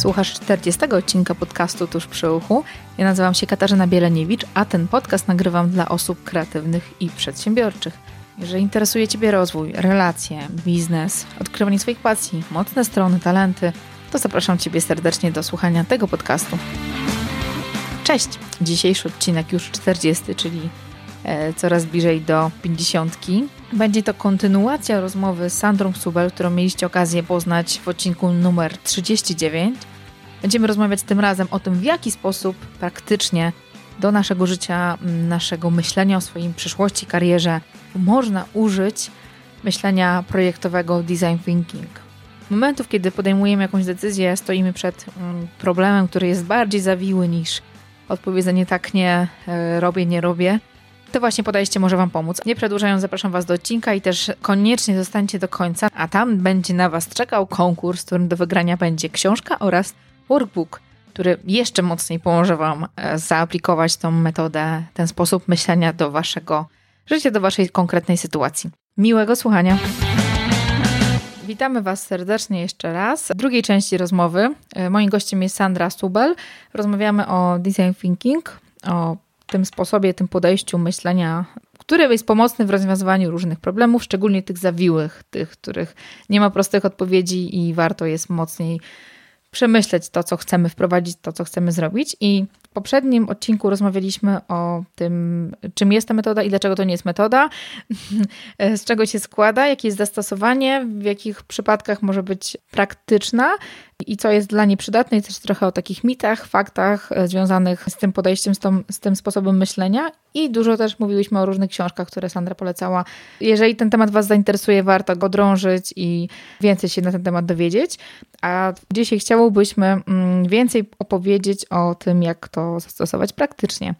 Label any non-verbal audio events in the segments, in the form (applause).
Słuchasz 40 odcinka podcastu Tuż przy uchu. Ja nazywam się Katarzyna Bieleniewicz, a ten podcast nagrywam dla osób kreatywnych i przedsiębiorczych. Jeżeli interesuje Ciebie rozwój, relacje, biznes, odkrywanie swoich pasji, mocne strony, talenty, to zapraszam Ciebie serdecznie do słuchania tego podcastu. Cześć! Dzisiejszy odcinek już 40, czyli e, coraz bliżej do 50. Będzie to kontynuacja rozmowy z Sandrą Subel, którą mieliście okazję poznać w odcinku numer 39. Będziemy rozmawiać tym razem o tym, w jaki sposób praktycznie do naszego życia, naszego myślenia o swojej przyszłości, karierze można użyć myślenia projektowego design thinking. Momentów, kiedy podejmujemy jakąś decyzję, stoimy przed problemem, który jest bardziej zawiły niż odpowiedzenie tak nie e, robię, nie robię to właśnie podejście może Wam pomóc. Nie przedłużając, zapraszam Was do odcinka i też koniecznie zostańcie do końca, a tam będzie na Was czekał konkurs, w którym do wygrania będzie książka oraz workbook, który jeszcze mocniej pomoże Wam e, zaaplikować tą metodę, ten sposób myślenia do Waszego życia, do Waszej konkretnej sytuacji. Miłego słuchania! Witamy Was serdecznie jeszcze raz. W drugiej części rozmowy e, moim gościem jest Sandra Stubel. Rozmawiamy o design thinking, o tym sposobie, tym podejściu myślenia, które jest pomocne w rozwiązywaniu różnych problemów, szczególnie tych zawiłych, tych, których nie ma prostych odpowiedzi i warto jest mocniej przemyśleć to, co chcemy wprowadzić, to, co chcemy zrobić. I w poprzednim odcinku rozmawialiśmy o tym, czym jest ta metoda i dlaczego to nie jest metoda, (laughs) z czego się składa, jakie jest zastosowanie, w jakich przypadkach może być praktyczna i co jest dla niej przydatne, i też trochę o takich mitach, faktach e, związanych z tym podejściem, z, tą, z tym sposobem myślenia. I dużo też mówiłyśmy o różnych książkach, które Sandra polecała. Jeżeli ten temat Was zainteresuje, warto go drążyć i więcej się na ten temat dowiedzieć. A dzisiaj chciałobyśmy mm, więcej opowiedzieć o tym, jak to zastosować praktycznie.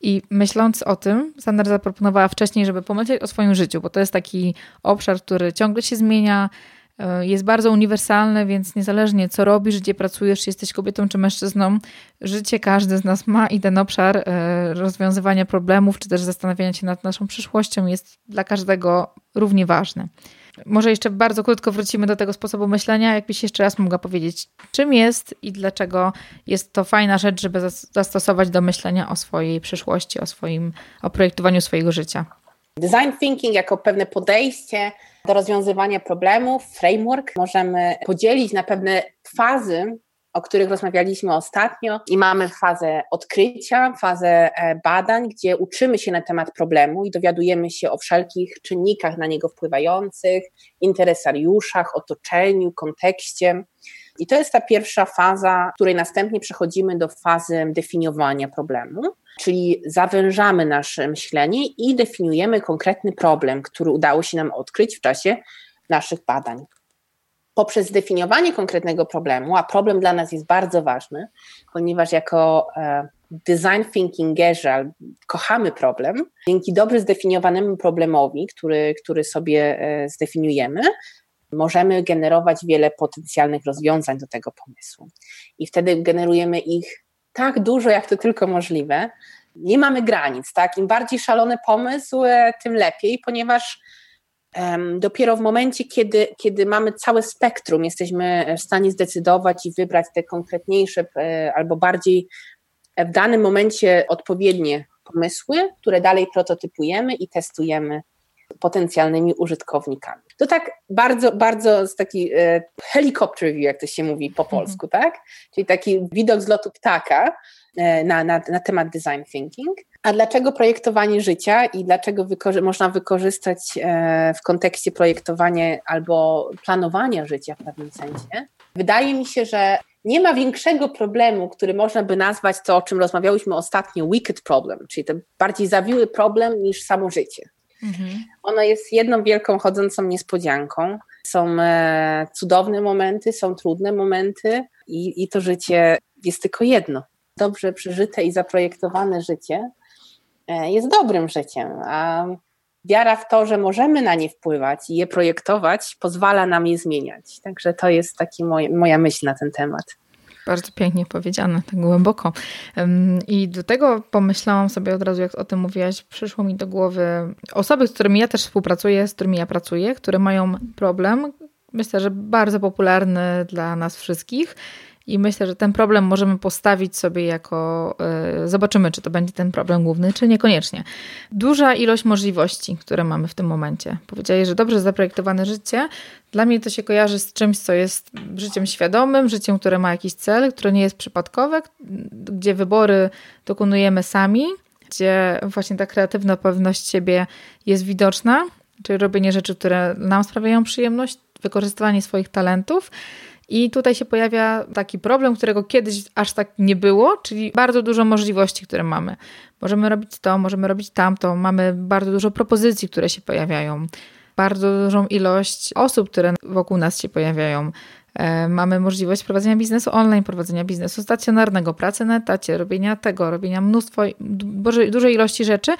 I myśląc o tym, Sandra zaproponowała wcześniej, żeby pomyśleć o swoim życiu, bo to jest taki obszar, który ciągle się zmienia, E, jest bardzo uniwersalne, więc niezależnie co robisz, gdzie pracujesz, czy jesteś kobietą czy mężczyzną, życie każdy z nas ma i ten obszar e, rozwiązywania problemów, czy też zastanawiania się nad naszą przyszłością jest dla każdego równie ważny. Może jeszcze bardzo krótko wrócimy do tego sposobu myślenia. Jakbyś jeszcze raz mogła powiedzieć, czym jest i dlaczego jest to fajna rzecz, żeby zastosować do myślenia o swojej przyszłości, o swoim, o projektowaniu swojego życia. Design thinking jako pewne podejście do rozwiązywania problemów, framework możemy podzielić na pewne fazy, o których rozmawialiśmy ostatnio i mamy fazę odkrycia, fazę e, badań, gdzie uczymy się na temat problemu i dowiadujemy się o wszelkich czynnikach na niego wpływających, interesariuszach, otoczeniu, kontekście. I to jest ta pierwsza faza, której następnie przechodzimy do fazy definiowania problemu, czyli zawężamy nasze myślenie i definiujemy konkretny problem, który udało się nam odkryć w czasie naszych badań. Poprzez zdefiniowanie konkretnego problemu, a problem dla nas jest bardzo ważny, ponieważ jako e, design thinkingerze kochamy problem, dzięki dobrze zdefiniowanemu problemowi, który, który sobie e, zdefiniujemy, możemy generować wiele potencjalnych rozwiązań do tego pomysłu. I wtedy generujemy ich tak dużo, jak to tylko możliwe. Nie mamy granic, tak? Im bardziej szalony pomysł, e, tym lepiej, ponieważ dopiero w momencie, kiedy, kiedy mamy całe spektrum, jesteśmy w stanie zdecydować i wybrać te konkretniejsze e, albo bardziej w danym momencie odpowiednie pomysły, które dalej prototypujemy i testujemy potencjalnymi użytkownikami. To tak bardzo, bardzo z taki e, helicopter view, jak to się mówi po mhm. polsku, tak? Czyli taki widok z lotu ptaka e, na, na, na temat design thinking. A dlaczego projektowanie życia i dlaczego wykorzy można wykorzystać e, w kontekście projektowania albo planowania życia w pewnym sensie? Wydaje mi się, że nie ma większego problemu, który można by nazwać to, o czym rozmawiałyśmy ostatnio, wicked problem, czyli ten bardziej zawiły problem niż samo życie. Mhm. Jest jedną wielką chodzącą niespodzianką. Są e, cudowne momenty, są trudne momenty i, i to życie jest tylko jedno. Dobrze przeżyte i zaprojektowane życie e, jest dobrym życiem, a wiara w to, że możemy na nie wpływać i je projektować, pozwala nam je zmieniać. Także to jest moj, moja myśl na ten temat. Bardzo pięknie powiedziane, tak głęboko. I do tego pomyślałam sobie od razu, jak o tym mówiłaś, przyszło mi do głowy osoby, z którymi ja też współpracuję, z którymi ja pracuję, które mają problem, myślę, że bardzo popularny dla nas wszystkich. I myślę, że ten problem możemy postawić sobie jako, yy, zobaczymy, czy to będzie ten problem główny, czy niekoniecznie. Duża ilość możliwości, które mamy w tym momencie. Powiedziałeś, że dobrze zaprojektowane życie, dla mnie to się kojarzy z czymś, co jest życiem świadomym, życiem, które ma jakiś cel, które nie jest przypadkowe, gdzie wybory dokonujemy sami, gdzie właśnie ta kreatywna pewność siebie jest widoczna, czyli robienie rzeczy, które nam sprawiają przyjemność, wykorzystywanie swoich talentów. I tutaj się pojawia taki problem, którego kiedyś aż tak nie było, czyli bardzo dużo możliwości, które mamy. Możemy robić to, możemy robić tamto, mamy bardzo dużo propozycji, które się pojawiają, bardzo dużą ilość osób, które wokół nas się pojawiają. E, mamy możliwość prowadzenia biznesu online, prowadzenia biznesu stacjonarnego, pracy na etacie, robienia tego, robienia mnóstwo, dużej ilości rzeczy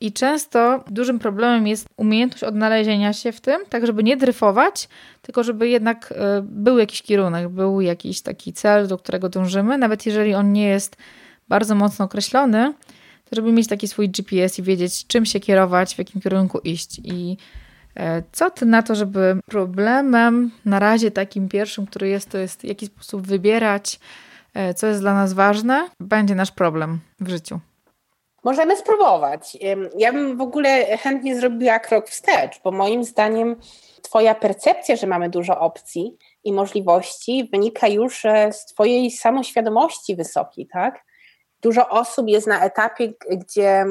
i często dużym problemem jest umiejętność odnalezienia się w tym, tak żeby nie dryfować, tylko żeby jednak e, był jakiś kierunek, był jakiś taki cel, do którego dążymy, nawet jeżeli on nie jest bardzo mocno określony, to żeby mieć taki swój GPS i wiedzieć, czym się kierować, w jakim kierunku iść. I co ty na to, żeby problemem na razie takim pierwszym, który jest, to jest w jaki sposób wybierać, e, co jest dla nas ważne, będzie nasz problem w życiu? Możemy spróbować. Ja bym w ogóle chętnie zrobiła krok wstecz, bo moim zdaniem Twoja percepcja, że mamy dużo opcji i możliwości, wynika już e, z Twojej samoświadomości wysokiej, tak? Dużo osób jest na etapie, gdzie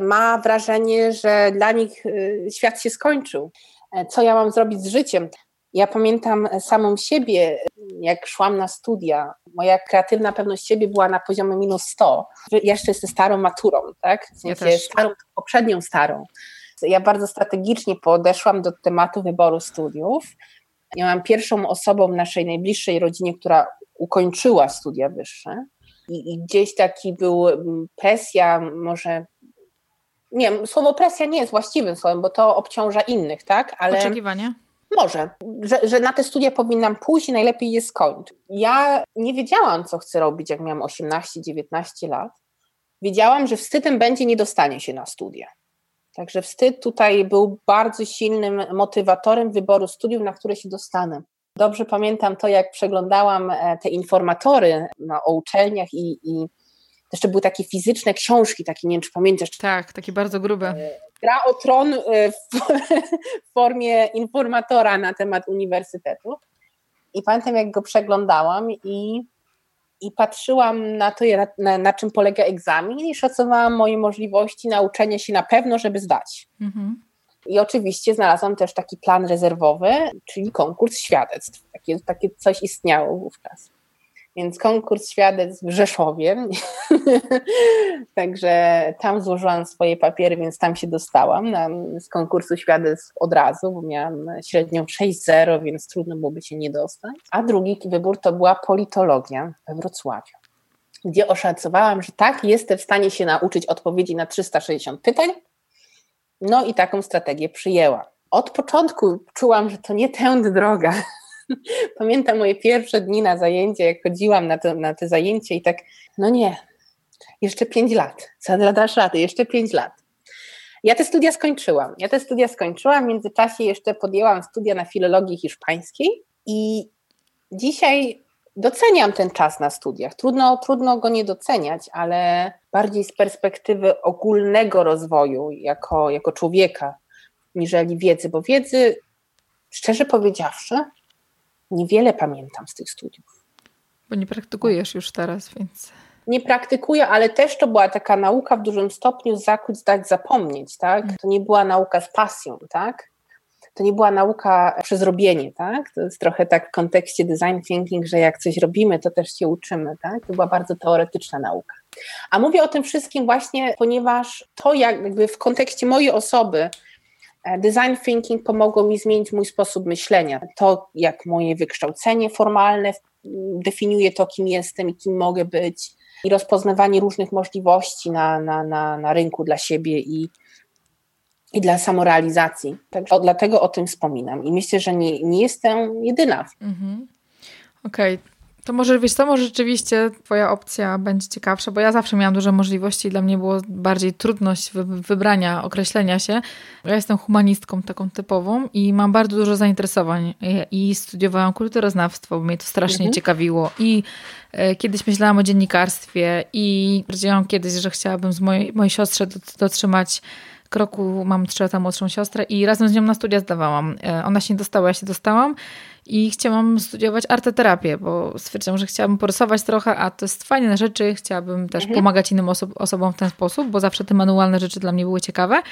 ma wrażenie, że dla nich y, świat się skończył. E, co ja mam zrobić z życiem? Ja pamiętam samą siebie, jak szłam na studia. Moja kreatywna pewność siebie była na poziomie minus 100. Jeszcze jestem starą maturą, tak? W sensie ja starą, poprzednią starą. Ja bardzo strategicznie podeszłam do tematu wyboru studiów. Ja byłam pierwszą osobą w naszej najbliższej rodzinie, która ukończyła studia wyższe. I, I, gdzieś taki był mm, presja, może nie, słowo presja nie jest właściwym słowem, bo to obciąża innych, tak? Ale Oczekiwania? Może, że, że na te studia powinnam pójść i najlepiej je skończyć. Ja nie wiedziałam, co chcę robić, jak miałam 18-19 lat. Wiedziałam, że wstydem będzie nie dostanie się na studia. Także wstyd tutaj był bardzo silnym motywatorem wyboru studiów, na które się dostanę. Dobrze pamiętam to, jak przeglądałam e, te informatory no, o uczelniach i, i jeszcze były takie fizyczne książki, takie, nie wiem czy pamiętasz. Tak, takie bardzo grube. E, gra o tron e, w (laughs) formie informatora na temat uniwersytetu. I pamiętam, jak go przeglądałam i, i patrzyłam na to, na, na czym polega egzamin i szacowałam moje możliwości nauczenia się na pewno, żeby zdać. Mhm. I oczywiście znalazłam też taki plan rezerwowy, czyli konkurs świadectw. Takie, takie coś istniało wówczas. Więc konkurs świadectw w Rzeszowie. (laughs) Także tam złożyłam swoje papiery, więc tam się dostałam na, z konkursu świadectw od razu, bo miałam średnią 6-0, więc trudno byłoby się nie dostać. A drugi wybór to była politologia we Wrocławiu, gdzie oszacowałam, że tak, jestem w stanie się nauczyć odpowiedzi na 360 pytań. No i taką strategię przyjęłam. Od początku czułam, że to nie tędy droga, (laughs) Pamiętam moje pierwsze dni na zajęcie, jak chodziłam na, to, na te zajęcie i tak, no nie, jeszcze pięć lat, co dasz radę, jeszcze pięć lat. Ja te studia skończyłam. Ja te studia skończyłam, w międzyczasie jeszcze podjęłam studia na filologii hiszpańskiej i dzisiaj doceniam ten czas na studiach. Trudno, trudno go nie doceniać, ale bardziej z perspektywy ogólnego rozwoju jako, jako człowieka, niżeli wiedzy, bo wiedzy, szczerze powiedziawszy, niewiele pamiętam z tych studiów. Bo nie praktykujesz już teraz, więc. Nie praktykuję, ale też to była taka nauka w dużym stopniu zakuć, zdać, zapomnieć, tak? Mm. To nie była nauka z pasją, tak? To nie była nauka przez robienie, tak? To jest trochę tak w kontekście design thinking, że jak coś robimy, to też się uczymy, tak? To była bardzo teoretyczna nauka. A mówię o tym wszystkim właśnie, ponieważ to jakby w kontekście mojej osoby, design thinking pomogło mi zmienić mój sposób myślenia. To, jak moje wykształcenie formalne definiuje to, kim jestem i kim mogę być, i rozpoznawanie różnych możliwości na, na, na, na rynku dla siebie i, i dla samorealizacji. Także dlatego o tym wspominam. I myślę, że nie, nie jestem jedyna. Mhm. Okej. Okay. To może, wiesz co, może rzeczywiście twoja opcja będzie ciekawsza, bo ja zawsze miałam duże możliwości i dla mnie było bardziej trudność wybrania, określenia się. Ja jestem humanistką taką typową i mam bardzo dużo zainteresowań i, i studiowałam kulturoznawstwo, bo mnie to strasznie mhm. ciekawiło i e, kiedyś myślałam o dziennikarstwie i powiedziałam kiedyś, że chciałabym z mojej, mojej siostrze dotrzymać kroku, mam trzy lata młodszą siostrę i razem z nią na studia zdawałam. E, ona się nie dostała, ja się dostałam i chciałam studiować arteterapię, bo stwierdziłam, że chciałabym porysować trochę, a to jest fajne rzeczy, chciałabym też mhm. pomagać innym oso osobom w ten sposób, bo zawsze te manualne rzeczy dla mnie były ciekawe.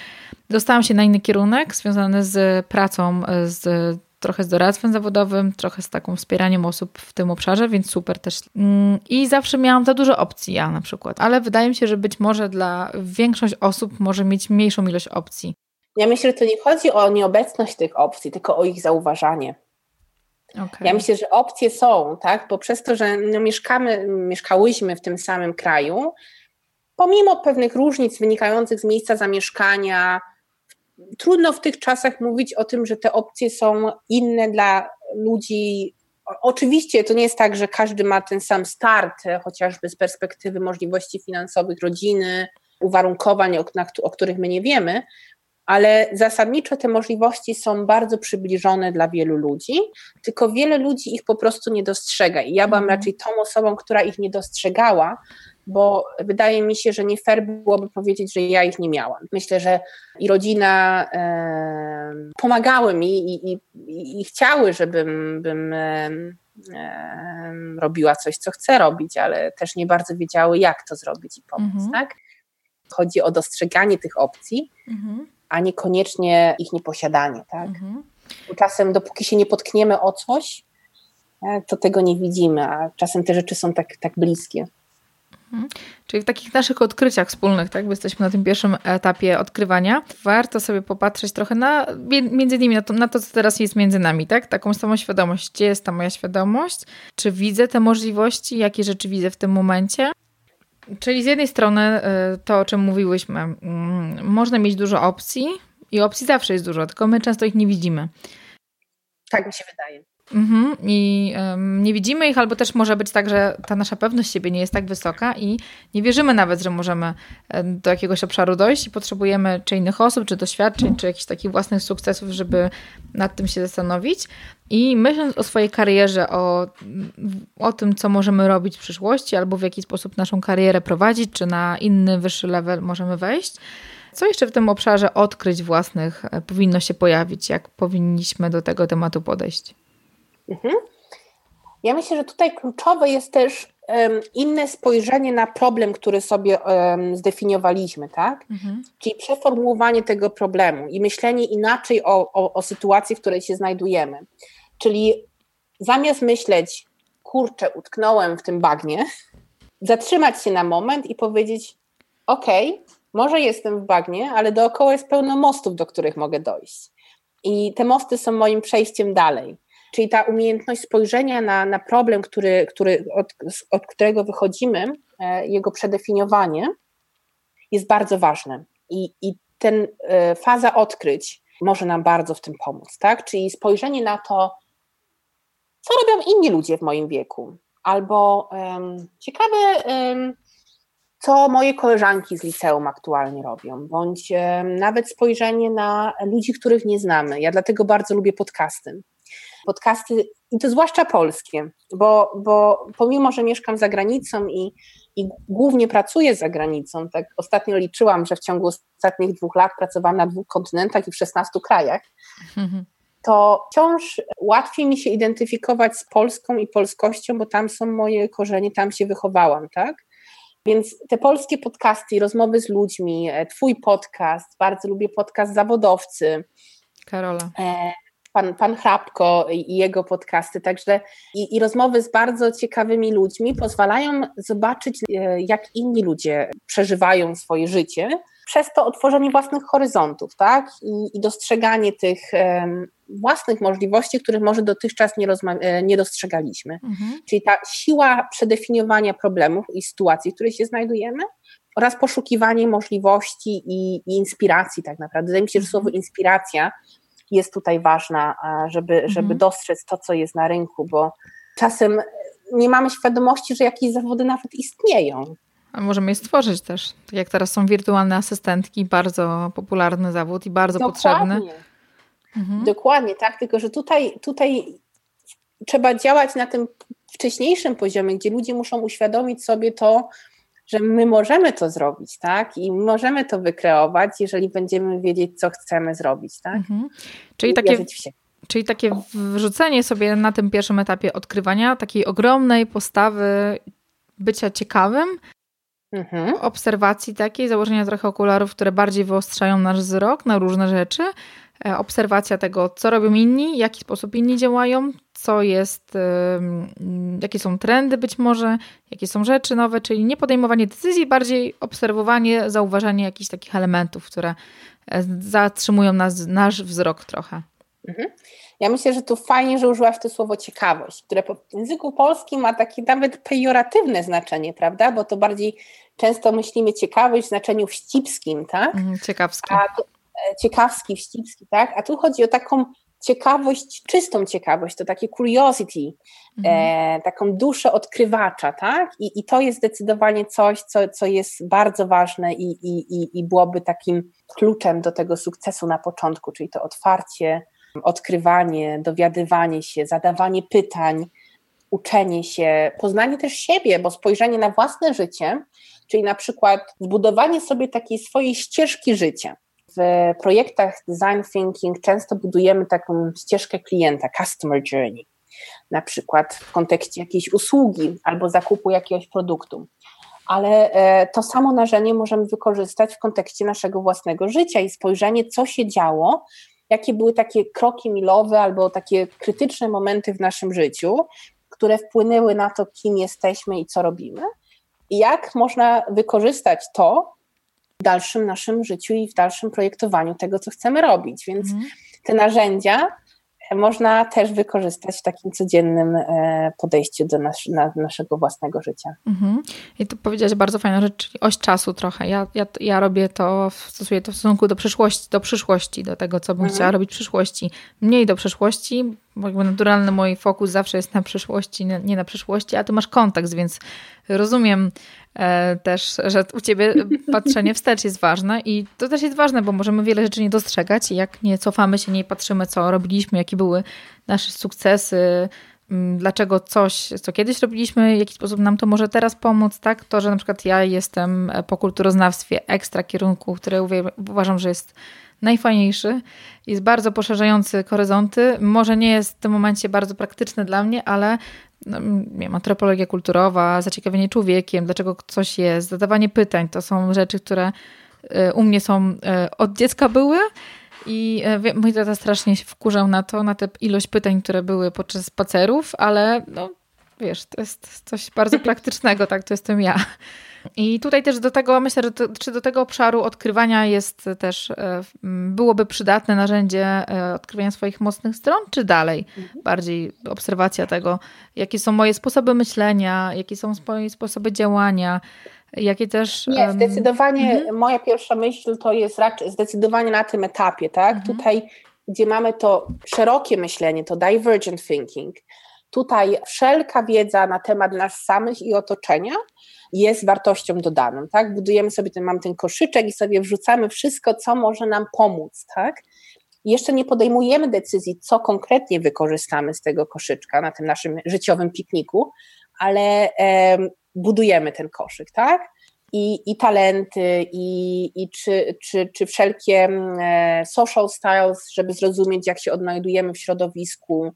Dostałam się na inny kierunek związany z pracą, z trochę z doradztwem zawodowym, trochę z taką wspieraniem osób w tym obszarze, więc super też. Mm, I zawsze miałam za dużo opcji, ja na przykład, ale wydaje mi się, że być może dla większość osób może mieć mniejszą ilość opcji. Ja myślę, że to nie chodzi o nieobecność tych opcji, tylko o ich zauważanie. Okay. Ja myślę, że opcje są, tak, bo przez to, że no mieszkamy, mieszkałyśmy w tym samym kraju, pomimo pewnych różnic wynikających z miejsca zamieszkania, trudno w tych czasach mówić o tym, że te opcje są inne dla ludzi. Oczywiście to nie jest tak, że każdy ma ten sam start, chociażby z perspektywy możliwości finansowych rodziny, uwarunkowań, o, o których my nie wiemy, ale zasadniczo te możliwości są bardzo przybliżone dla wielu ludzi, tylko wiele ludzi ich po prostu nie dostrzega. I ja byłam mhm. raczej tą osobą, która ich nie dostrzegała, bo wydaje mi się, że nie fair byłoby powiedzieć, że ja ich nie miałam. Myślę, że i rodzina e, pomagały mi i, i, i, chciały, żebym bym, e, e, robiła coś, co chcę robić, ale też nie bardzo wiedziały, jak to zrobić i pomóc. Mhm. Tak? Chodzi o dostrzeganie tych opcji, mhm. A niekoniecznie ich nieposiadanie. Tak? Mhm. Czasem, dopóki się nie potkniemy o coś, e, to tego nie widzimy, a czasem te rzeczy są tak, tak bliskie. Mhm. Czyli w takich naszych odkryciach wspólnych, tak, bo jesteśmy na tym pierwszym etapie odkrywania, warto sobie popatrzeć trochę na, między innymi na to, na to, co teraz jest między nami, tak? Taką samą świadomość. Gdzie jest ta moja świadomość? Czy widzę te możliwości? Jakie rzeczy widzę w tym momencie? Czyli z jednej strony y, to, o czym mówiłyśmy, mm, można mieć dużo opcji i opcji zawsze jest dużo, tylko my często ich nie widzimy. Tak mi się wydaje. Mhm, I um, nie widzimy ich, albo też może być tak, że ta nasza pewność siebie nie jest tak wysoka i nie wierzymy nawet, że możemy do jakiegoś obszaru dojść i potrzebujemy czy innych osób, czy doświadczeń, czy jakichś takich własnych sukcesów, żeby nad tym się zastanowić. I myśląc o swojej karierze, o, o tym, co możemy robić w przyszłości, albo w jaki sposób naszą karierę prowadzić, czy na inny, wyższy level możemy wejść, co jeszcze w tym obszarze odkryć własnych e, powinno się pojawić? Jak powinniśmy do tego tematu podejść? Mhm. Ja myślę, że tutaj kluczowe jest też inne spojrzenie na problem, który sobie zdefiniowaliśmy, tak? Mhm. Czyli przeformułowanie tego problemu i myślenie inaczej o, o, o sytuacji, w której się znajdujemy. Czyli zamiast myśleć, kurczę, utknąłem w tym bagnie, (laughs) zatrzymać się na moment i powiedzieć: OK, może jestem w bagnie, ale dookoła jest pełno mostów, do których mogę dojść. I te mosty są moim przejściem dalej. Czyli ta umiejętność spojrzenia na, na problem, który, który, od, od którego wychodzimy, e, jego przedefiniowanie jest bardzo ważne. I, i ten e, faza odkryć może nam bardzo w tym pomóc, tak? Czyli spojrzenie na to, co robią inni ludzie w moim wieku, albo um, ciekawe, um, co moje koleżanki z liceum aktualnie robią, bądź um, nawet spojrzenie na ludzi, których nie znamy. Ja dlatego bardzo lubię podcasty podcasty, i to zwłaszcza polskie, bo, bo pomimo, że mieszkam za granicą i, i głównie pracuję za granicą, tak ostatnio liczyłam, że w ciągu ostatnich dwóch lat pracowałam na dwóch kontynentach i w 16 krajach, to wciąż łatwiej mi się identyfikować z Polską i polskością, bo tam są moje korzenie, tam się wychowałam, tak? Więc te polskie podcasty, rozmowy z ludźmi, e, Twój podcast, bardzo lubię podcast Zawodowcy. Karola. E, pan, pan Hrabko i jego podcasty, także i, i rozmowy z bardzo ciekawymi ludźmi pozwalają zobaczyć, e, jak inni ludzie przeżywają swoje życie, przez to otworzenie własnych horyzontów, tak? I, i dostrzeganie tych um, własnych możliwości, których może dotychczas nie, e, nie dostrzegaliśmy. Mhm. Czyli ta siła przedefiniowania problemów i sytuacji, w której się znajdujemy, oraz poszukiwanie możliwości i, i inspiracji, tak naprawdę. Wydaje mi się, że słowo mhm. inspiracja jest tutaj ważna, żeby, żeby mhm. dostrzec to, co jest na rynku, bo czasem nie mamy świadomości, że jakieś zawody nawet istnieją. A możemy je stworzyć też. Tak jak teraz są wirtualne asystentki, bardzo popularny zawód i bardzo Dokładnie. potrzebny. Mhm. Dokładnie, tak, tylko że tutaj, tutaj trzeba działać na tym wcześniejszym poziomie, gdzie ludzie muszą uświadomić sobie to, że my możemy to zrobić, tak? I możemy to wykreować, jeżeli będziemy wiedzieć, co chcemy zrobić, tak? Mhm. Czyli takie. Czyli takie wrzucenie sobie na tym pierwszym etapie odkrywania takiej ogromnej postawy bycia ciekawym, mhm. obserwacji takiej, założenia trochę okularów, które bardziej wyostrzają nasz wzrok na różne rzeczy, obserwacja tego, co robią inni, w jaki sposób inni działają, co jest, jakie są trendy być może, jakie są rzeczy nowe, czyli nie podejmowanie decyzji, bardziej obserwowanie, zauważanie jakichś takich elementów, które e, zatrzymują nas, nasz wzrok trochę. Mhm. Ja myślę, że tu fajnie, że użyłaś to słowo ciekawość, które w języku polskim ma takie nawet pejoratywne znaczenie, prawda? Bo to bardziej często myślimy ciekawość w znaczeniu wścibskim, tak? Mhm, ciekawskie. A to, E, ciekawski, wścibski, tak? A tu chodzi o taką ciekawość, czystą ciekawość, to takie curiosity, e, mhm. e, taką duszę odkrywacza, tak? I, I to jest zdecydowanie coś, co, co jest bardzo ważne i, i, i byłoby takim kluczem do tego sukcesu na początku, czyli to otwarcie, odkrywanie, dowiadywanie się, zadawanie pytań, uczenie się, poznanie też siebie, bo spojrzenie na własne życie, czyli na przykład zbudowanie sobie takiej swojej ścieżki życia w projektach design thinking często budujemy taką ścieżkę klienta, customer journey, na przykład w kontekście jakiejś usługi albo zakupu jakiegoś produktu. Ale e, to samo narzędzie możemy wykorzystać w kontekście naszego własnego życia i spojrzenie, co się działo, jakie były takie kroki milowe albo takie krytyczne momenty w naszym życiu, które wpłynęły na to, kim jesteśmy i co robimy. I jak można wykorzystać to dalszym naszym życiu i w dalszym projektowaniu tego, co chcemy robić. Więc mhm. te narzędzia można też wykorzystać w takim codziennym e, podejściu do nas, na, naszego własnego życia. Mhm. I tu powiedziałaś bardzo fajna rzecz, czyli oś czasu trochę. Ja, ja, ja robię to, stosuję to w stosunku do przyszłości, do przyszłości, do tego, co bym mhm. chciała robić w przyszłości. Mniej do przeszłości, bo jakby naturalny mój fokus zawsze jest na przyszłości, nie na przyszłości, a ty masz kontekst, więc rozumiem e, też, że u ciebie patrzenie wstecz jest ważne i to też jest ważne, bo możemy wiele rzeczy nie dostrzegać i jak nie cofamy się, nie patrzymy, co robiliśmy, jakie były nasze sukcesy, dlaczego coś, co kiedyś robiliśmy, w jaki sposób nam to może teraz pomóc, tak? To, że na przykład ja jestem po kulturoznawstwie ekstra kierunku, który uważam, że jest najfajniejszy, jest bardzo poszerzający horyzonty. Może nie jest w tym momencie bardzo praktyczny dla mnie, ale no, wiem, antropologia kulturowa, zaciekawienie człowiekiem, dlaczego coś jest, zadawanie pytań, to są rzeczy, które y, u mnie są y, od dziecka były. I y, mój tata strasznie się wkurzał na to, na tę ilość pytań, które były podczas spacerów, ale no, wiesz, to jest coś bardzo (laughs) praktycznego, tak, to jestem ja. I tutaj też do tego, myślę, że to, czy do tego obszaru odkrywania jest też, e, byłoby przydatne narzędzie e, odkrywania swoich mocnych stron, czy dalej mhm. bardziej obserwacja tego, jakie są moje sposoby myślenia, jakie są moje sposoby działania, jakie też... Nie, zdecydowanie mhm. moja pierwsza myśl to jest raczej zdecydowanie na tym etapie, tak? Mhm. Tutaj, gdzie mamy to szerokie myślenie, to divergent thinking, tutaj wszelka wiedza na temat nas samych i otoczenia jest wartością dodaną, tak? Budujemy sobie ten, mam ten koszyczek i sobie wrzucamy wszystko, co może nam pomóc, tak? jeszcze nie podejmujemy decyzji, co konkretnie wykorzystamy z tego koszyczka na tym naszym życiowym pikniku, ale e, budujemy ten koszyk, tak? I, i talenty, i, i czy, czy, czy wszelkie e, social styles, żeby zrozumieć, jak się odnajdujemy w środowisku,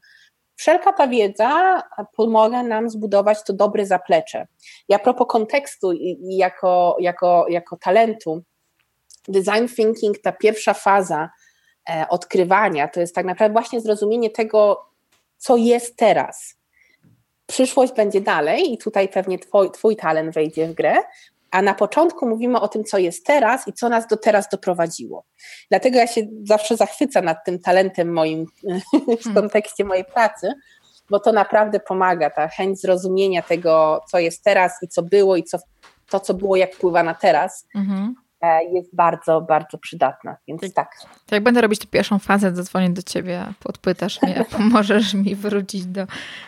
wszelka ta wiedza pomoże nam zbudować to dobre zaplecze. I a propos kontekstu i, jako, jako, jako talentu, design thinking, ta pierwsza faza e, odkrywania, to jest tak naprawdę właśnie zrozumienie tego, co jest teraz. Przyszłość będzie dalej i tutaj pewnie twoj, twój talent wejdzie w grę, a na początku mówimy o tym, co jest teraz i co nas do teraz doprowadziło. Dlatego ja się zawsze zachwycam nad tym talentem moim (laughs) w hmm. kontekście mojej pracy, bo to naprawdę pomaga, ta chęć zrozumienia tego, co jest teraz i co było i co, to, co było, jak wpływa na teraz. Mhm. E, jest bardzo, bardzo przydatna, więc tak. To jak będę robić tę pierwszą fazę, zadzwonię do ciebie, podpytasz mnie, (laughs) pomożesz mi wrócić do,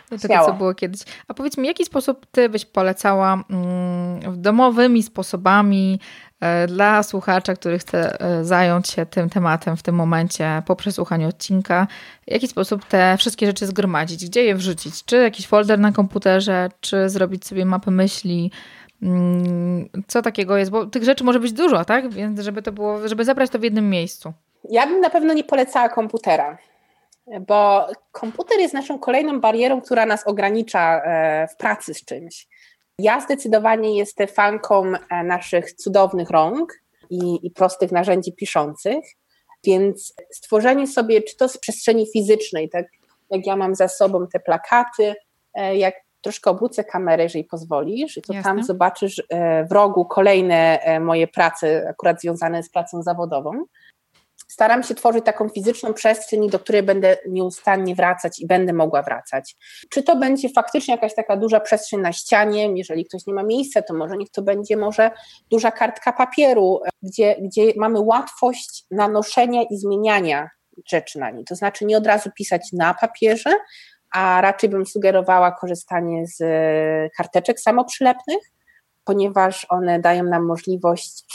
do tego, co było kiedyś. A powiedz mi, jaki sposób ty byś polecała mm, domowymi sposobami E, dla słuchacza, który chce e, zająć się tym tematem w tym momencie po przesłuchaniu odcinka, w jaki sposób te wszystkie rzeczy zgromadzić, gdzie je wrzucić, czy jakiś folder na komputerze, czy zrobić sobie mapę myśli, co takiego jest, bo tych rzeczy może być dużo, tak? Więc żeby to było, żeby zabrać to w jednym miejscu. Ja bym na pewno nie polecała komputera, bo komputer jest naszą kolejną barierą, która nas ogranicza e, w pracy z czymś. Ja zdecydowanie jestem fanką e, naszych cudownych rąk i, i prostych narzędzi piszących, więc stworzenie sobie, czy to z przestrzeni fizycznej, tak jak ja mam za sobą te plakaty, e, jak troszkę obrócę kamerę, jeżeli pozwolisz, to Jasne. tam zobaczysz e, w rogu kolejne moje prace, akurat związane z pracą zawodową staram się tworzyć taką fizyczną przestrzeń, do której będę nieustannie wracać i będę mogła wracać. Czy to będzie faktycznie jakaś taka duża przestrzeń na ścianie, jeżeli ktoś nie ma miejsca, to może niech to będzie może duża kartka papieru, gdzie, gdzie mamy łatwość nanoszenia i zmieniania rzeczy na niej. To znaczy nie od razu pisać na papierze, a raczej bym sugerowała korzystanie z karteczek samoprzylepnych, ponieważ one dają nam możliwość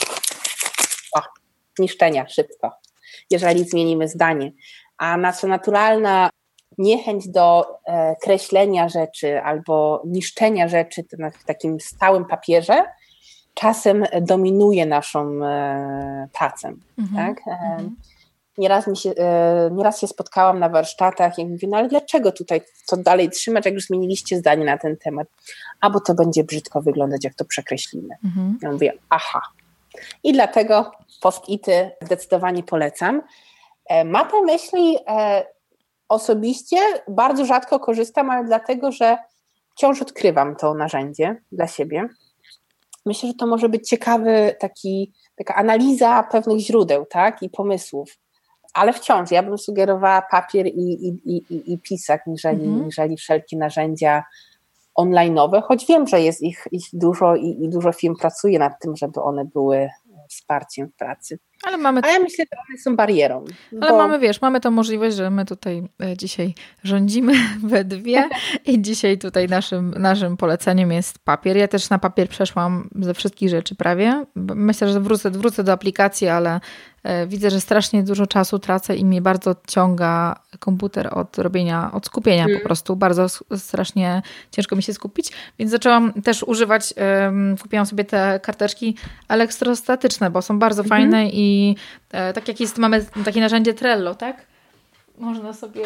o, niszczenia szybko jeżeli zmienimy zdanie. A nasza naturalna niechęć do e, kreślenia rzeczy albo niszczenia rzeczy na takim stałym papierze czasem dominuje naszą e, pracę. Mhm, tak? E, mhm. Nieraz, mi się, e, nieraz się spotkałam na warsztatach i mówię, no ale dlaczego tutaj to dalej trzymać, jak już zmieniliście zdanie na ten temat? A bo to będzie brzydko wyglądać, jak to przekreślimy. Mhm. Ja mówię, aha, i dlatego post-ity zdecydowanie polecam. E, Mapę myśli e, osobiście bardzo rzadko korzystam, ale dlatego, że wciąż odkrywam to narzędzie dla siebie. Myślę, że to może być ciekawy taki, taka analiza pewnych źródeł tak, i pomysłów. Ale wciąż ja bym sugerowała papier i, i, i, i pisak, niżeli, mhm. niżeli wszelkie narzędzia online'owe, choć wiem, że jest ich, ich dużo i, i dużo firm pracuje nad tym, żeby one były wsparciem w pracy. Ale mamy. Ale myślę, że one są barierą. Ale bo... mamy, wiesz, mamy tą możliwość, że my tutaj e, dzisiaj rządzimy (laughs) we dwie i dzisiaj tutaj naszym, naszym poleceniem jest papier. Ja też na papier przeszłam ze wszystkich rzeczy prawie. Myślę, że wrócę, wrócę do aplikacji, ale widzę, że strasznie dużo czasu tracę i mnie bardzo ciąga komputer od robienia, od skupienia hmm. po prostu. Bardzo strasznie ciężko mi się skupić, więc zaczęłam też używać, um, kupiłam sobie te karteczki elektrostatyczne, bo są bardzo hmm. fajne i i e, tak jak jest, mamy takie narzędzie Trello, tak? Można sobie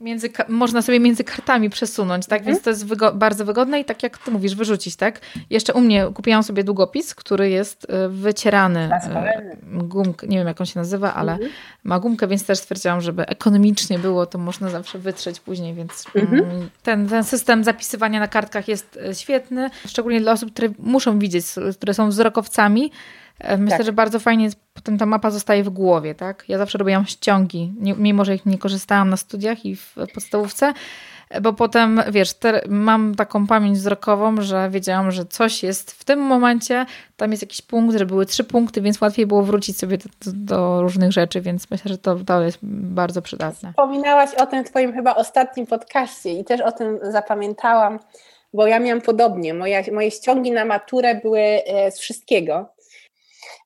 między, można sobie między kartami przesunąć, tak? Mhm. Więc to jest wygo bardzo wygodne i tak jak ty mówisz, wyrzucić, tak? Jeszcze u mnie kupiłam sobie długopis, który jest e, wycierany. E, gumk, nie wiem jak on się nazywa, ale mhm. ma gumkę, więc też stwierdziłam, żeby ekonomicznie było, to można zawsze wytrzeć później, więc mhm. Mm, ten, ten system zapisywania na kartkach jest e, świetny, szczególnie dla osób, które muszą widzieć, które są wzrokowcami, Myślę, tak. że bardzo fajnie jest, potem ta mapa zostaje w głowie, tak? Ja zawsze robiłam ściągi, nie, mimo że ich nie korzystałam na studiach i w podstawówce, bo potem, wiesz, te, mam taką pamięć wzrokową, że wiedziałam, że coś jest w tym momencie, tam jest jakiś punkt, że były trzy punkty, więc łatwiej było wrócić sobie do, do, do różnych rzeczy, więc myślę, że to, to jest bardzo przydatne. Wspominałaś o tym w twoim chyba ostatnim podcaście i też o tym zapamiętałam, bo ja miałam podobnie. Moja, moje ściągi na maturę były e, z wszystkiego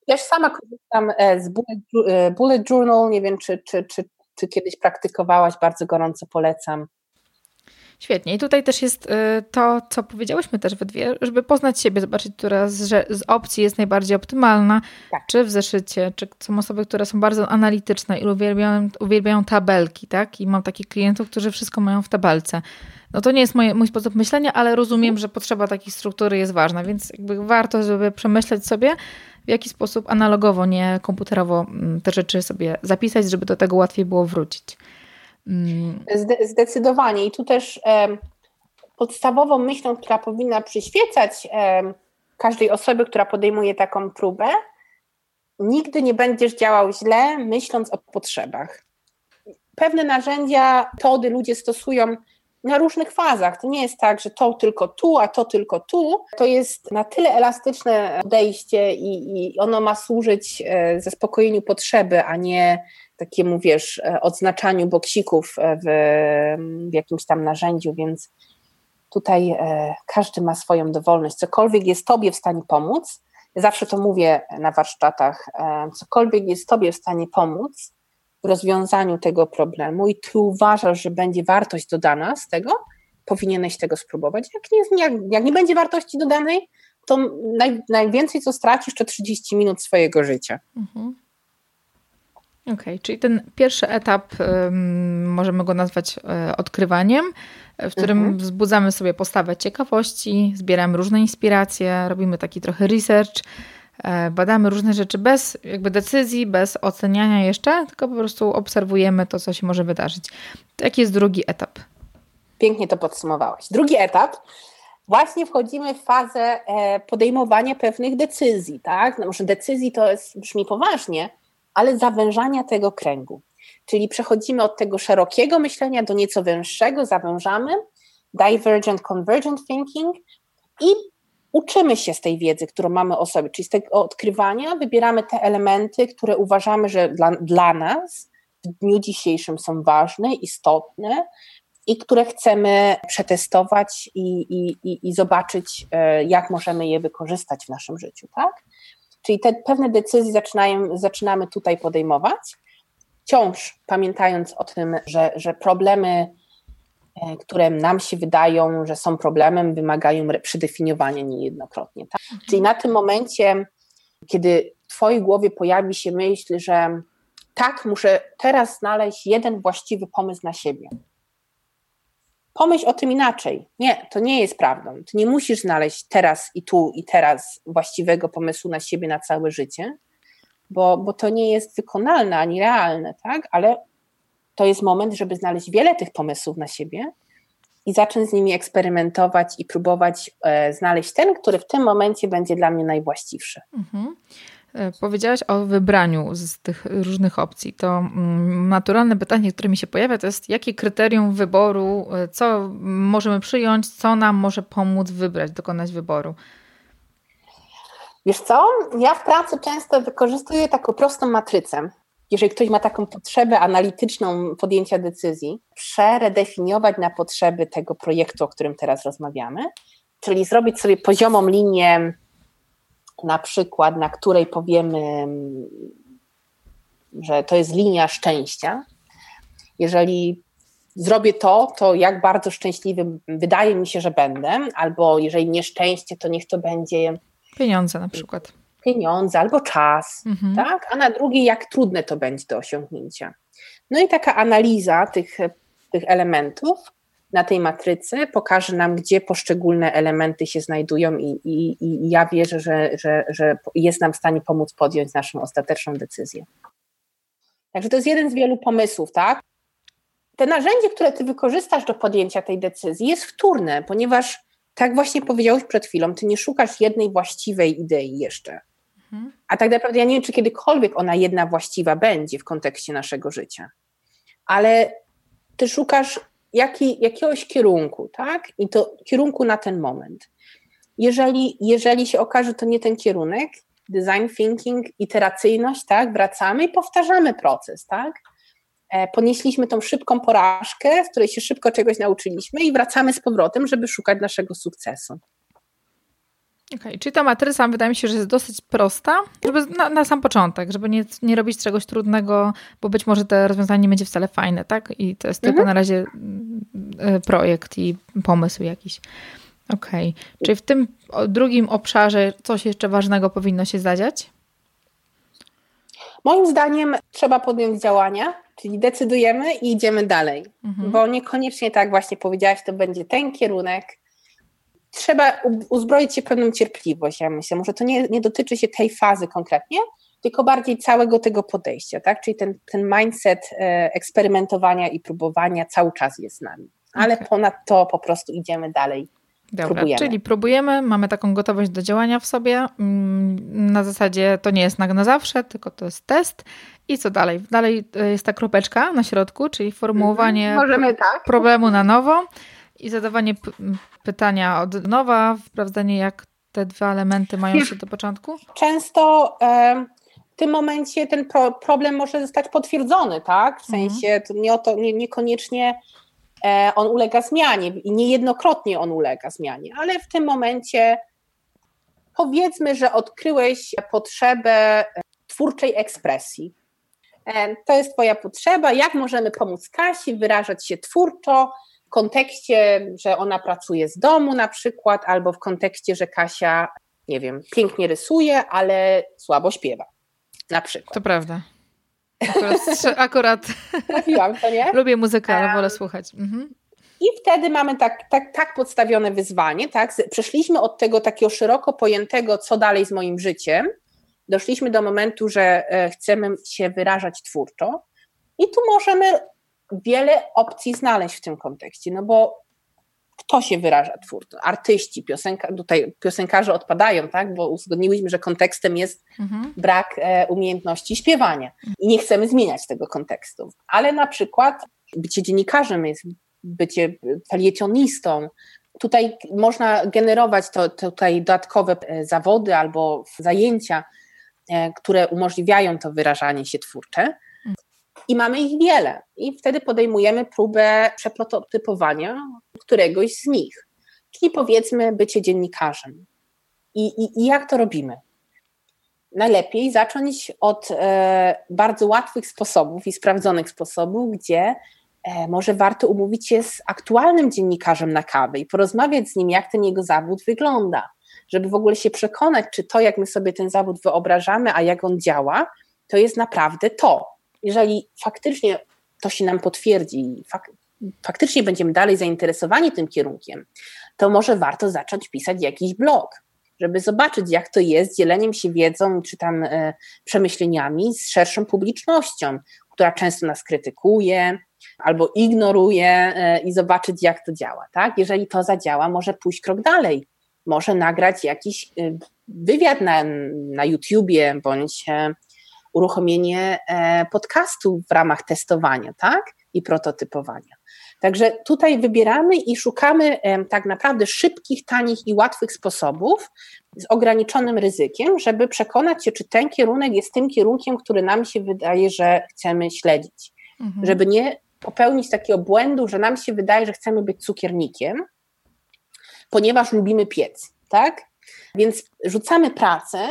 ja sama korzystam e, z Bullet, e, bullet Journal, nie wiem, czy, czy, czy, czy kiedyś praktykowałaś, bardzo gorąco polecam. Świetnie. I tutaj też jest e, to, co powiedziałyśmy też we dwie, żeby poznać siebie, zobaczyć, która z, z opcji jest najbardziej optymalna, tak. czy w zeszycie, czy są osoby, które są bardzo analityczne i uwielbiają, uwielbiają tabelki, tak? I mam takich klientów, którzy wszystko mają w tabelce. No to nie jest moje, mój sposób myślenia, ale rozumiem, że potrzeba takiej struktury jest ważna, więc jakby warto, żeby przemyśleć sobie, w jaki sposób analogowo, nie komputerowo mm, te rzeczy sobie zapisać, żeby do tego łatwiej było wrócić. Mm. Zdecydowanie. I tu też um, podstawową myślą, która powinna przyświecać um, każdej osobie, która podejmuje taką próbę, nigdy nie będziesz działał źle, myśląc o potrzebach. Pewne narzędzia, metody ludzie stosują na różnych fazach. To nie jest tak, że to tylko tu, a to tylko tu. To jest na tyle elastyczne podejście i, i ono ma służyć e, zaspokojeniu potrzeby, a nie takiemu, wiesz, e, odznaczaniu boksików w, w jakimś tam narzędziu, więc tutaj e, każdy ma swoją dowolność. Cokolwiek jest Tobie w stanie pomóc, zawsze to mówię na warsztatach, e, cokolwiek jest Tobie w stanie pomóc rozwiązaniu tego problemu i Ty uważasz, że będzie wartość dodana z tego, powinieneś tego spróbować. Jak nie, jak, jak nie będzie wartości dodanej, to naj, najwięcej co stracisz to 30 minut swojego życia. Mhm. Okej, okay, czyli ten pierwszy etap um, możemy go nazwać um, odkrywaniem, w którym mhm. wzbudzamy sobie postawę ciekawości, zbieramy różne inspiracje, robimy taki trochę research, e, badamy różne rzeczy bez jakby decyzji, bez oceniania jeszcze, tylko po prostu obserwujemy to, co się może wydarzyć. Jaki jest drugi etap? Pięknie to podsumowałaś. Drugi etap właśnie wchodzimy w fazę e, podejmowania pewnych decyzji, tak? No może decyzji to jest, brzmi poważnie, ale zawężania tego kręgu. Czyli przechodzimy od tego szerokiego myślenia do nieco węższego, zawężamy, divergent, convergent thinking i uczymy się z tej wiedzy, którą mamy o sobie, czyli z tego odkrywania wybieramy te elementy, które uważamy, że dla, dla nas w dniu dzisiejszym są ważne, istotne i które chcemy przetestować i, i, i, i zobaczyć, e, jak możemy je wykorzystać w naszym życiu, tak? Czyli te pewne decyzje zaczynają, zaczynamy tutaj podejmować, wciąż pamiętając o tym, że, że problemy, które nam się wydają, że są problemem, wymagają przedefiniowania niejednokrotnie. Tak? Mhm. Czyli na tym momencie, kiedy w Twojej głowie pojawi się myśl, że tak, muszę teraz znaleźć jeden właściwy pomysł na siebie. Pomyśl o tym inaczej. Nie, to nie jest prawdą. Ty nie musisz znaleźć teraz i tu i teraz właściwego pomysłu na siebie na całe życie, bo, bo to nie jest wykonalne ani realne, tak? Ale to jest moment, żeby znaleźć wiele tych pomysłów na siebie i zacząć z nimi eksperymentować i próbować e, znaleźć ten, który w tym momencie będzie dla mnie najwłaściwszy. Mhm. E, powiedziałaś o wybraniu z tych różnych opcji. To mm, naturalne pytanie, które mi się pojawia, to jest jakie kryterium wyboru, e, co możemy przyjąć, co nam może pomóc wybrać, dokonać wyboru? Wiesz co? Ja w pracy często wykorzystuję taką prostą matrycę. Jeżeli ktoś ma taką potrzebę analityczną podjęcia decyzji, przeredefiniować na potrzeby tego projektu, o którym teraz rozmawiamy, czyli zrobić sobie poziomą linię, na przykład, na której powiemy, że to jest linia szczęścia. Jeżeli zrobię to, to jak bardzo szczęśliwy wydaje mi się, że będę, albo jeżeli nieszczęście, to niech to będzie Pieniądze na przykład. Pieniądze albo czas, mhm. tak? A na drugiej, jak trudne to będzie do osiągnięcia. No i taka analiza tych, tych elementów na tej matrycy pokaże nam, gdzie poszczególne elementy się znajdują i, i, i ja wierzę, że, że, że jest nam w stanie pomóc podjąć naszą ostateczną decyzję. Także to jest jeden z wielu pomysłów, tak? Te narzędzie, które ty wykorzystasz do podjęcia tej decyzji jest wtórne, ponieważ tak właśnie powiedziałeś przed chwilą, ty nie szukasz jednej właściwej idei jeszcze. A tak naprawdę ja nie wiem, czy kiedykolwiek ona jedna właściwa będzie w kontekście naszego życia. Ale ty szukasz jaki, jakiegoś kierunku, tak? I to kierunku na ten moment. Jeżeli, jeżeli się okaże, że to nie ten kierunek, design thinking, iteracyjność, tak? Wracamy i powtarzamy proces, tak? E, ponieśliśmy tą szybką porażkę, z której się szybko czegoś nauczyliśmy i wracamy z powrotem, żeby szukać naszego sukcesu. Okay, czyli ta matryca wydaje mi się, że jest dosyć prosta, żeby na, na, sam początek, żeby nie, nie robić czegoś trudnego, bo być może to rozwiązanie nie będzie wcale fajne, tak? I to jest mhm. tylko na razie e, projekt i pomysł jakiś. Okej, okay. czyli w tym drugim obszarze coś jeszcze ważnego powinno się zadziać? Moim zdaniem trzeba podjąć działania, czyli decydujemy i idziemy dalej, mhm. bo niekoniecznie tak właśnie powiedziałaś, to będzie ten kierunek. Trzeba uzbroić się pewną cierpliwość, ja myślę. Może to nie, nie dotyczy się tej fazy konkretnie, tylko bardziej całego tego podejścia, tak? Czyli ten, ten mindset e, eksperymentowania i próbowania cały czas jest z nami. Ale okay. ponad to po prostu idziemy dalej Dobra, próbujemy. Czyli próbujemy, mamy taką gotowość do działania w sobie. Mm, na zasadzie to nie jest na, na zawsze, tylko to jest test. I co dalej? Dalej e, jest ta kropeczka na środku, czyli formułowanie mhm. Możemy, tak. problemu na nowo. I zadawanie pytania od nowa, sprawdzanie jak te dwa elementy mają się do początku? Często e, w tym momencie ten pro, problem może zostać potwierdzony, tak? W mhm. sensie to nie, to, nie, niekoniecznie e, on ulega zmianie i niejednokrotnie on ulega zmianie, ale w tym momencie powiedzmy, że odkryłeś potrzebę twórczej ekspresji. E, to jest Twoja potrzeba, jak możemy pomóc Kasi wyrażać się twórczo, kontekście, że ona pracuje z domu na przykład, albo w kontekście, że Kasia, nie wiem, pięknie rysuje, ale słabo śpiewa. Na przykład. To prawda. Akurat, (laughs) akurat Trafiłam, to nie? lubię muzykę, ale wolę słuchać. Mhm. I wtedy mamy tak, tak, tak podstawione wyzwanie, tak? Przeszliśmy od tego takiego szeroko pojętego, co dalej z moim życiem, doszliśmy do momentu, że e, chcemy się wyrażać twórczo i tu możemy wiele opcji znaleźć w tym kontekście, no bo kto się wyraża twórczo? Artyści, piosenka, tutaj piosenkarze odpadają, tak? bo uzgodniłyśmy, że kontekstem jest mhm. brak e, umiejętności śpiewania i nie chcemy zmieniać tego kontekstu. Ale na przykład bycie dziennikarzem jest bycie felietonistą. Tutaj można generować to, tutaj dodatkowe e, zawody albo zajęcia, E, które umożliwiają to wyrażanie się twórcze. I mamy ich wiele. I wtedy podejmujemy próbę przeprototypowania któregoś z nich. Czyli powiedzmy bycie dziennikarzem. I, i, i jak to robimy? Najlepiej zacząć od e, bardzo łatwych sposobów i sprawdzonych sposobów, gdzie e, może warto umówić się z aktualnym dziennikarzem na kawę i porozmawiać z nim, jak ten jego zawód wygląda żeby w ogóle się przekonać, czy to, jak my sobie ten zawód wyobrażamy, a jak on działa, to jest naprawdę to. Jeżeli faktycznie to się nam potwierdzi, fak faktycznie będziemy dalej zainteresowani tym kierunkiem, to może warto zacząć pisać jakiś blog, żeby zobaczyć, jak to jest dzieleniem się wiedzą czy tam e, przemyśleniami z szerszą publicznością, która często nas krytykuje albo ignoruje e, i zobaczyć, jak to działa. Tak? Jeżeli to zadziała, może pójść krok dalej może nagrać jakiś y, wywiad na, na YouTubie bądź e, uruchomienie e, podcastu w ramach testowania, tak? I prototypowania. Także tutaj wybieramy i szukamy tak naprawdę szybkich, tanich i łatwych sposobów z ograniczonym ryzykiem, żeby przekonać się, czy ten kierunek jest tym kierunkiem, który nam się wydaje, że chcemy śledzić. Mhm. Żeby nie popełnić takiego błędu, że nam się wydaje, że chcemy być cukiernikiem, ponieważ lubimy piec, tak? Więc rzucamy pracę,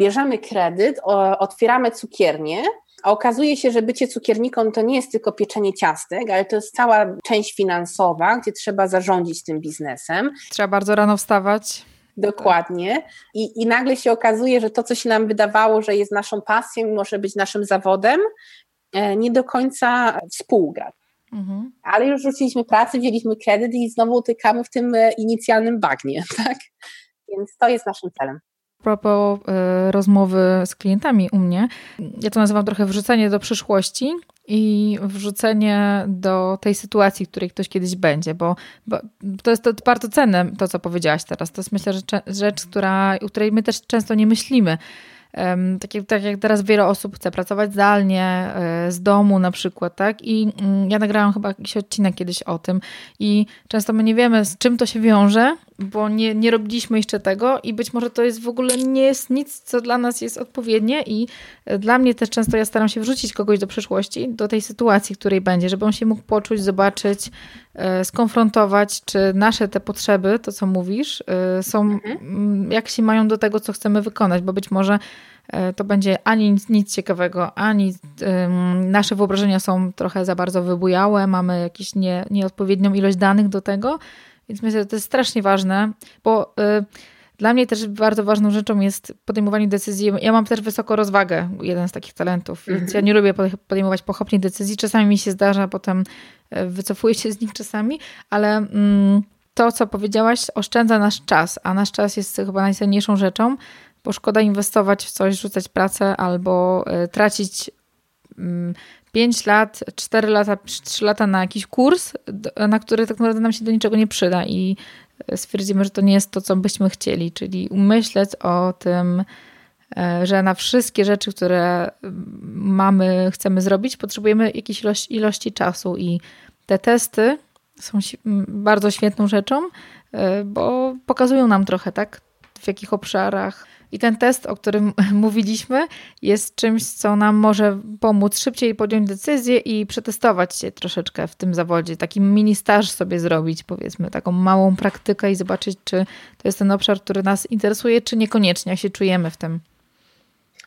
bierzemy kredyt, otwieramy cukiernię, a okazuje się, że bycie cukierniką to nie jest tylko pieczenie ciastek, ale to jest cała część finansowa, gdzie trzeba zarządzić tym biznesem. Trzeba bardzo rano wstawać. Dokładnie. I, I nagle się okazuje, że to, co się nam wydawało, że jest naszą pasją, może być naszym zawodem, e, nie do końca współgra. Mhm. Ale już rzuciliśmy pracę, wzięliśmy kredyt i znowu utykamy w tym e, inicjalnym bagnie, (laughs) tak? Więc to jest naszym celem. Propos y, rozmowy z klientami u mnie, ja to nazywam trochę wrzucenie do przyszłości i wrzucenie do tej sytuacji, w której ktoś kiedyś będzie, bo, bo to jest to bardzo cenne, to co powiedziałaś teraz. To jest myślę, że rzecz, która, o której my też często nie myślimy. Tak jak, tak jak teraz wiele osób chce pracować zdalnie, e, z domu na przykład, tak? I mm, ja nagrałam chyba jakiś odcinek kiedyś o tym i często my nie wiemy, z czym to się wiąże, bo nie, nie robiliśmy jeszcze tego i być może to jest w ogóle nie jest nic, co dla nas jest odpowiednie i e, dla mnie też często ja staram się wrzucić kogoś do przyszłości, do tej sytuacji, w której będzie, żeby on się mógł poczuć, zobaczyć, e, skonfrontować, czy nasze te potrzeby, to co mówisz, są, mhm. jak się mają do tego, co chcemy wykonać, bo być może E, to będzie ani nic, nic ciekawego, ani um, nasze wyobrażenia są trochę za bardzo wybujałe, mamy jakąś nie, nieodpowiednią ilość danych do tego, więc myślę, że to jest strasznie ważne, bo y, dla mnie też bardzo ważną rzeczą jest podejmowanie decyzji. Ja mam też wysoko rozwagę, jeden z takich talentów, więc mhm. ja nie lubię podejmować pochopnie decyzji. Czasami mi się zdarza, potem e, wycofuję się z nich czasami, ale mm, to, co powiedziałaś, oszczędza nasz czas, a nasz czas jest chyba najcenniejszą rzeczą bo szkoda inwestować w coś, rzucać pracę albo y, tracić 5 mm, lat, 4 lata, 3 lata na jakiś kurs, na który tak naprawdę nam się do niczego nie przyda i y, stwierdzimy, że to nie jest to, co byśmy chcieli, czyli umyśleć o tym, y, że na wszystkie rzeczy, które mamy, chcemy zrobić, potrzebujemy jakiejś ilości, ilości czasu i te testy są bardzo świetną rzeczą, e, bo pokazują nam trochę, tak, w jakich obszarach. I ten test, o którym (laughs) mówiliśmy, jest czymś, co nam może pomóc szybciej podjąć decyzję i przetestować się troszeczkę w tym zawodzie. Taki mini staż sobie zrobić, powiedzmy, taką małą praktykę i zobaczyć, czy to jest ten obszar, który nas interesuje, czy niekoniecznie, jak się czujemy w tym.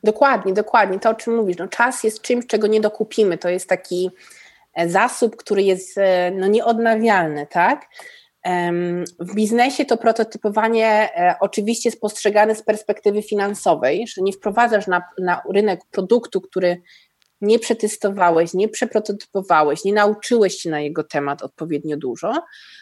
Dokładnie, dokładnie. To, o czym mówisz. No, czas jest czymś, czego nie dokupimy. To jest taki e, zasób, który jest e, no, nieodnawialny, tak? W biznesie to prototypowanie e, oczywiście jest postrzegane z perspektywy finansowej, że nie wprowadzasz na, na rynek produktu, który nie przetestowałeś, nie przeprototypowałeś, nie nauczyłeś się na jego temat odpowiednio dużo,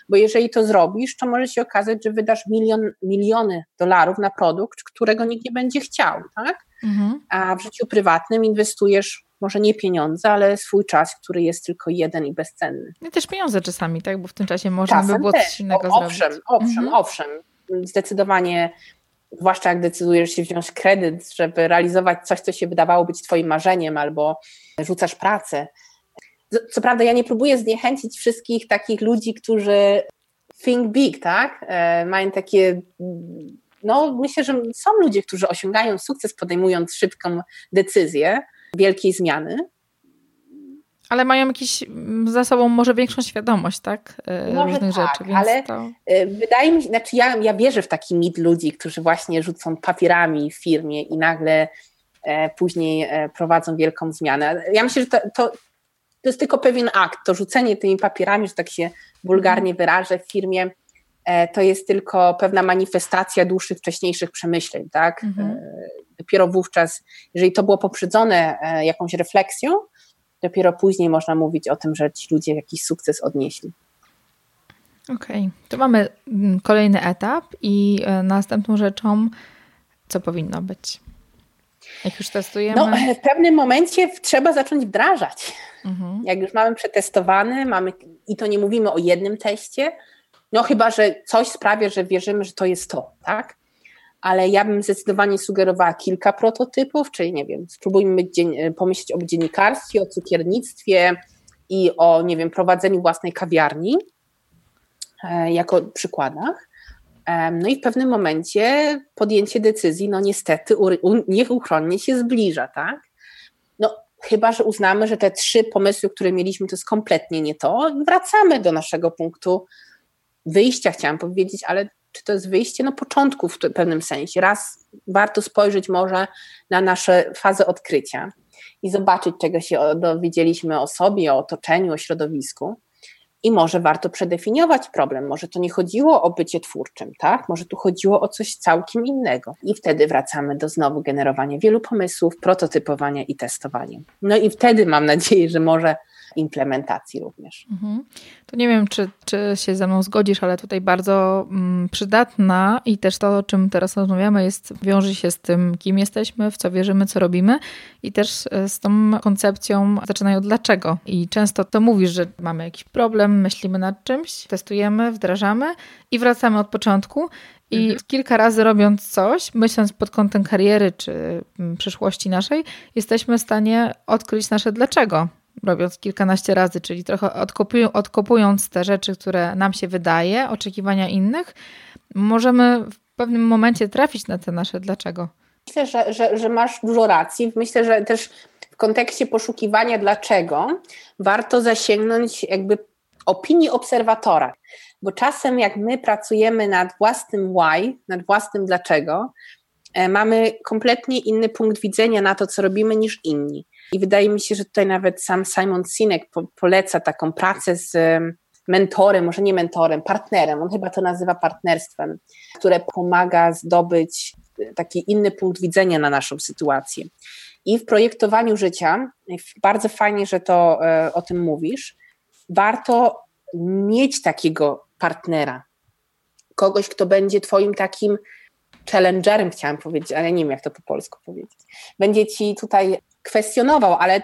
bo jeżeli to zrobisz, to może się okazać, że wydasz milion, miliony dolarów na produkt, którego nikt nie będzie chciał, tak? Mhm. A w życiu prywatnym inwestujesz może nie pieniądze, ale swój czas, który jest tylko jeden i bezcenny. I też pieniądze czasami, tak? Bo w tym czasie można by było też. coś innego o, owszem, zrobić. Owszem, mhm. owszem. Zdecydowanie, zwłaszcza jak decydujesz się wziąć kredyt, żeby realizować coś, co się wydawało być twoim marzeniem, albo rzucasz pracę. Co prawda ja nie próbuję zniechęcić wszystkich takich ludzi, którzy think big, tak? E, mają takie no myślę, że są ludzie, którzy osiągają sukces podejmując szybką decyzję wielkiej zmiany. Ale mają jakiś mm, za sobą może większą świadomość, tak? E, może różnych tak, rzeczy. ale to... E, wydaje mi się, znaczy ja, ja wierzę w taki mit ludzi, którzy właśnie rzucą papierami w firmie i nagle e, później e, prowadzą wielką zmianę. Ja myślę, że to, to, to jest tylko pewien akt, to rzucenie tymi papierami, że tak się wulgarnie wyrażę w firmie, E, to jest tylko pewna manifestacja dłuższych, wcześniejszych przemyśleń, tak? Mhm. E, dopiero wówczas, jeżeli to było poprzedzone e, jakąś refleksją, dopiero później można mówić o tym, że ci ludzie jakiś sukces odnieśli. Okej, okay. to mamy mm, kolejny etap i następną rzeczą, co powinno być? Jak już testujemy? No, w pewnym momencie trzeba zacząć wdrażać. Mhm. Jak już mamy przetestowany, mamy, i to nie mówimy o jednym teście, no chyba, że coś sprawia, że wierzymy, że to jest to, tak? Ale ja bym zdecydowanie sugerowała kilka prototypów, czyli nie wiem, spróbujmy pomyśleć o dziennikarstwie, o cukiernictwie i o, nie wiem, prowadzeniu własnej kawiarni e, jako przykładach. E, no i w pewnym momencie podjęcie decyzji, no niestety, nieuchronnie się zbliża, tak? No, chyba, że uznamy, że te trzy pomysły, które mieliśmy, to jest kompletnie nie to, wracamy do naszego punktu wyjścia chciałam powiedzieć, ale czy to jest wyjście? No początku w pewnym sensie. Raz warto spojrzeć może na nasze fazę odkrycia i zobaczyć, czego się dowiedzieliśmy o sobie, o otoczeniu, o środowisku. I może warto przedefiniować problem. Może to nie chodziło o bycie twórczym, tak? Może tu chodziło o coś całkiem innego. I wtedy wracamy do znowu generowania wielu pomysłów, prototypowania i testowania. No i wtedy mam nadzieję, że może implementacji również. Mhm. To nie wiem, czy, czy się ze mną zgodzisz, ale tutaj bardzo mm, przydatna i też to, o czym teraz rozmawiamy, jest, wiąże się z tym, kim jesteśmy, w co wierzymy, co robimy i też e, z tą koncepcją zaczynają dlaczego. I często to mówisz, że mamy jakiś problem, myślimy nad czymś, testujemy, wdrażamy i wracamy od początku i mhm. kilka razy robiąc coś, myśląc pod kątem kariery czy mm, przyszłości naszej, jesteśmy w stanie odkryć nasze dlaczego robiąc kilkanaście razy, czyli trochę odkopując te rzeczy, które nam się wydaje, oczekiwania innych, możemy w pewnym momencie trafić na te nasze dlaczego. Myślę, że, że, że masz dużo racji. Myślę, że też w kontekście poszukiwania dlaczego warto zasięgnąć jakby opinii obserwatora. Bo czasem jak my pracujemy nad własnym why, nad własnym dlaczego, e, mamy kompletnie inny punkt widzenia na to, co robimy niż inni. I wydaje mi się, że tutaj nawet sam Simon Sinek po, poleca taką pracę z mentorem, może nie mentorem, partnerem, on chyba to nazywa partnerstwem, które pomaga zdobyć taki inny punkt widzenia na naszą sytuację. I w projektowaniu życia, bardzo fajnie, że to e, o tym mówisz, warto mieć takiego partnera, kogoś, kto będzie Twoim takim challengerem, chciałam powiedzieć, ale nie wiem, jak to po polsku powiedzieć. Będzie Ci tutaj kwestionował, ale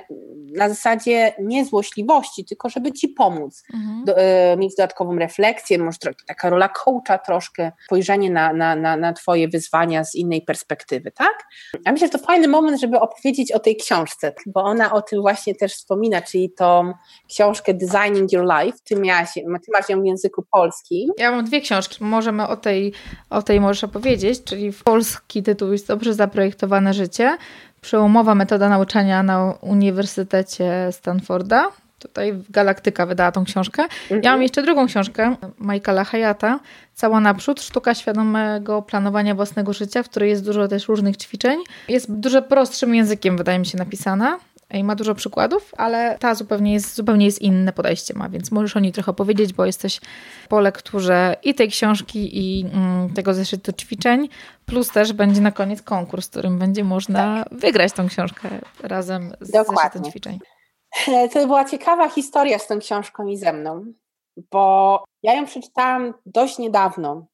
na zasadzie nie złośliwości, tylko żeby ci pomóc, mhm. do, e, mieć dodatkową refleksję, może taka rola coacha troszkę, spojrzenie na, na, na, na twoje wyzwania z innej perspektywy, tak? Ja myślę, że to fajny moment, żeby opowiedzieć o tej książce, bo ona o tym właśnie też wspomina, czyli tą książkę Designing Your Life, ty, miałaś, ty masz ją w języku polskim. Ja mam dwie książki, możemy o tej, o tej możesz opowiedzieć, czyli polski tytuł jest Dobrze zaprojektowane życie, przełomowa metoda nauczania na Uniwersytecie Stanforda. Tutaj Galaktyka wydała tą książkę. Ja mam mhm. jeszcze drugą książkę Michaela Hayata, Cała naprzód, sztuka świadomego planowania własnego życia, w której jest dużo też różnych ćwiczeń. Jest dużo prostszym językiem, wydaje mi się, napisana i ma dużo przykładów, ale ta zupełnie jest, zupełnie jest inne podejście ma, więc możesz o niej trochę powiedzieć, bo jesteś po lekturze i tej książki i mm, tego zeszytu ćwiczeń, plus też będzie na koniec konkurs, w którym będzie można tak. wygrać tą książkę razem z Dokładnie. zeszytem ćwiczeń. (laughs) To była ciekawa historia z tą książką i ze mną, bo ja ją przeczytałam dość niedawno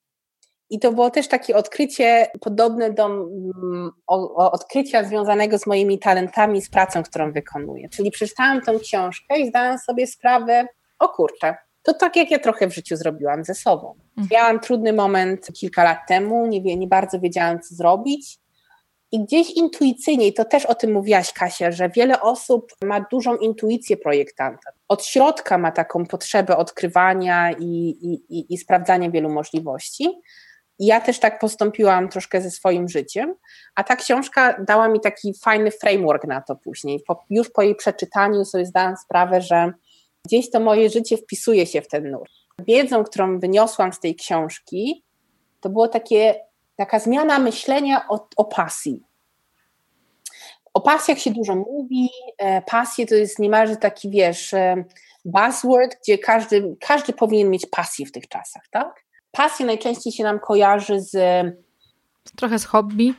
i to było też takie odkrycie podobne do um, o, o odkrycia związanego z moimi talentami, z pracą, którą wykonuję. Czyli przeczytałam tą książkę i zdałam sobie sprawę, o kurczę, to tak jak ja trochę w życiu zrobiłam ze sobą. Mhm. Miałam trudny moment kilka lat temu, nie, nie bardzo wiedziałam, co zrobić. I gdzieś intuicyjnie, i to też o tym mówiłaś, Kasia, że wiele osób ma dużą intuicję projektanta. Od środka ma taką potrzebę odkrywania i, i, i, i sprawdzania wielu możliwości. Ja też tak postąpiłam troszkę ze swoim życiem, a ta książka dała mi taki fajny framework na to później. Po, już po jej przeczytaniu sobie zdałam sprawę, że gdzieś to moje życie wpisuje się w ten nurt. Wiedzą, którą wyniosłam z tej książki, to było takie, taka zmiana myślenia o, o pasji. O pasjach się dużo mówi, e, pasje to jest niemalże taki, wiesz, e, buzzword, gdzie każdy, każdy powinien mieć pasję w tych czasach, tak? Pasja najczęściej się nam kojarzy z. Trochę z hobby.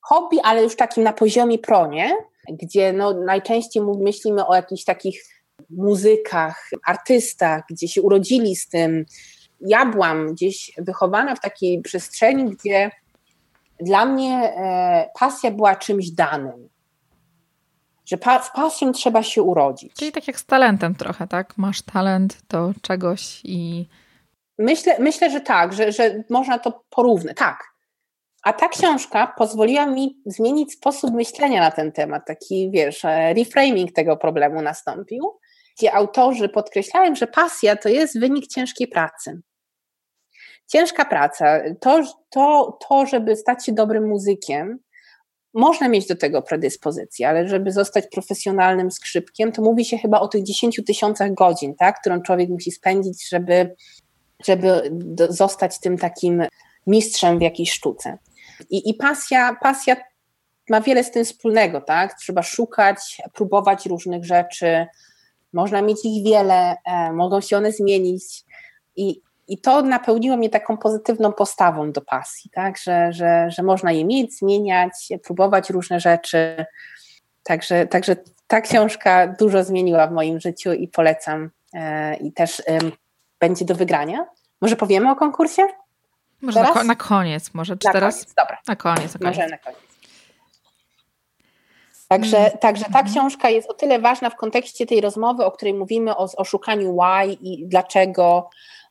Hobby, ale już takim na poziomie pronie, gdzie no, najczęściej myślimy o jakichś takich muzykach, artystach, gdzie się urodzili z tym. Ja byłam gdzieś wychowana w takiej przestrzeni, gdzie dla mnie e, pasja była czymś danym. Że pa, z pasją trzeba się urodzić. Czyli tak jak z talentem trochę, tak? Masz talent do czegoś i Myślę, myślę że tak, że, że można to porównać. Tak. A ta książka pozwoliła mi zmienić sposób myślenia na ten temat. Taki, wiesz, e, reframing tego problemu nastąpił, gdzie autorzy podkreślają, że pasja to jest wynik ciężkiej pracy. Ciężka praca, to, to, to żeby stać się dobrym muzykiem, można mieć do tego predyspozycję, ale żeby zostać profesjonalnym skrzypkiem, to mówi się chyba o tych 10 tysiącach godzin, tak, którą człowiek musi spędzić, żeby żeby zostać tym takim mistrzem w jakiejś sztuce. I, i pasja, pasja ma wiele z tym wspólnego, tak? Trzeba szukać, próbować różnych rzeczy, można mieć ich wiele, e, mogą się one zmienić i, i to napełniło mnie taką pozytywną postawą do pasji, tak? Że, że, że można je mieć, zmieniać, próbować różne rzeczy. Także, także ta książka dużo zmieniła w moim życiu i polecam. E, I też będzie do wygrania. Może powiemy o konkursie? Może na, na, koniec, może czy na teraz? Koniec, dobra. Na koniec, okay. Może na koniec. Także, mm. także ta książka jest o tyle ważna w kontekście tej rozmowy, o której mówimy, o, o szukaniu why i dlaczego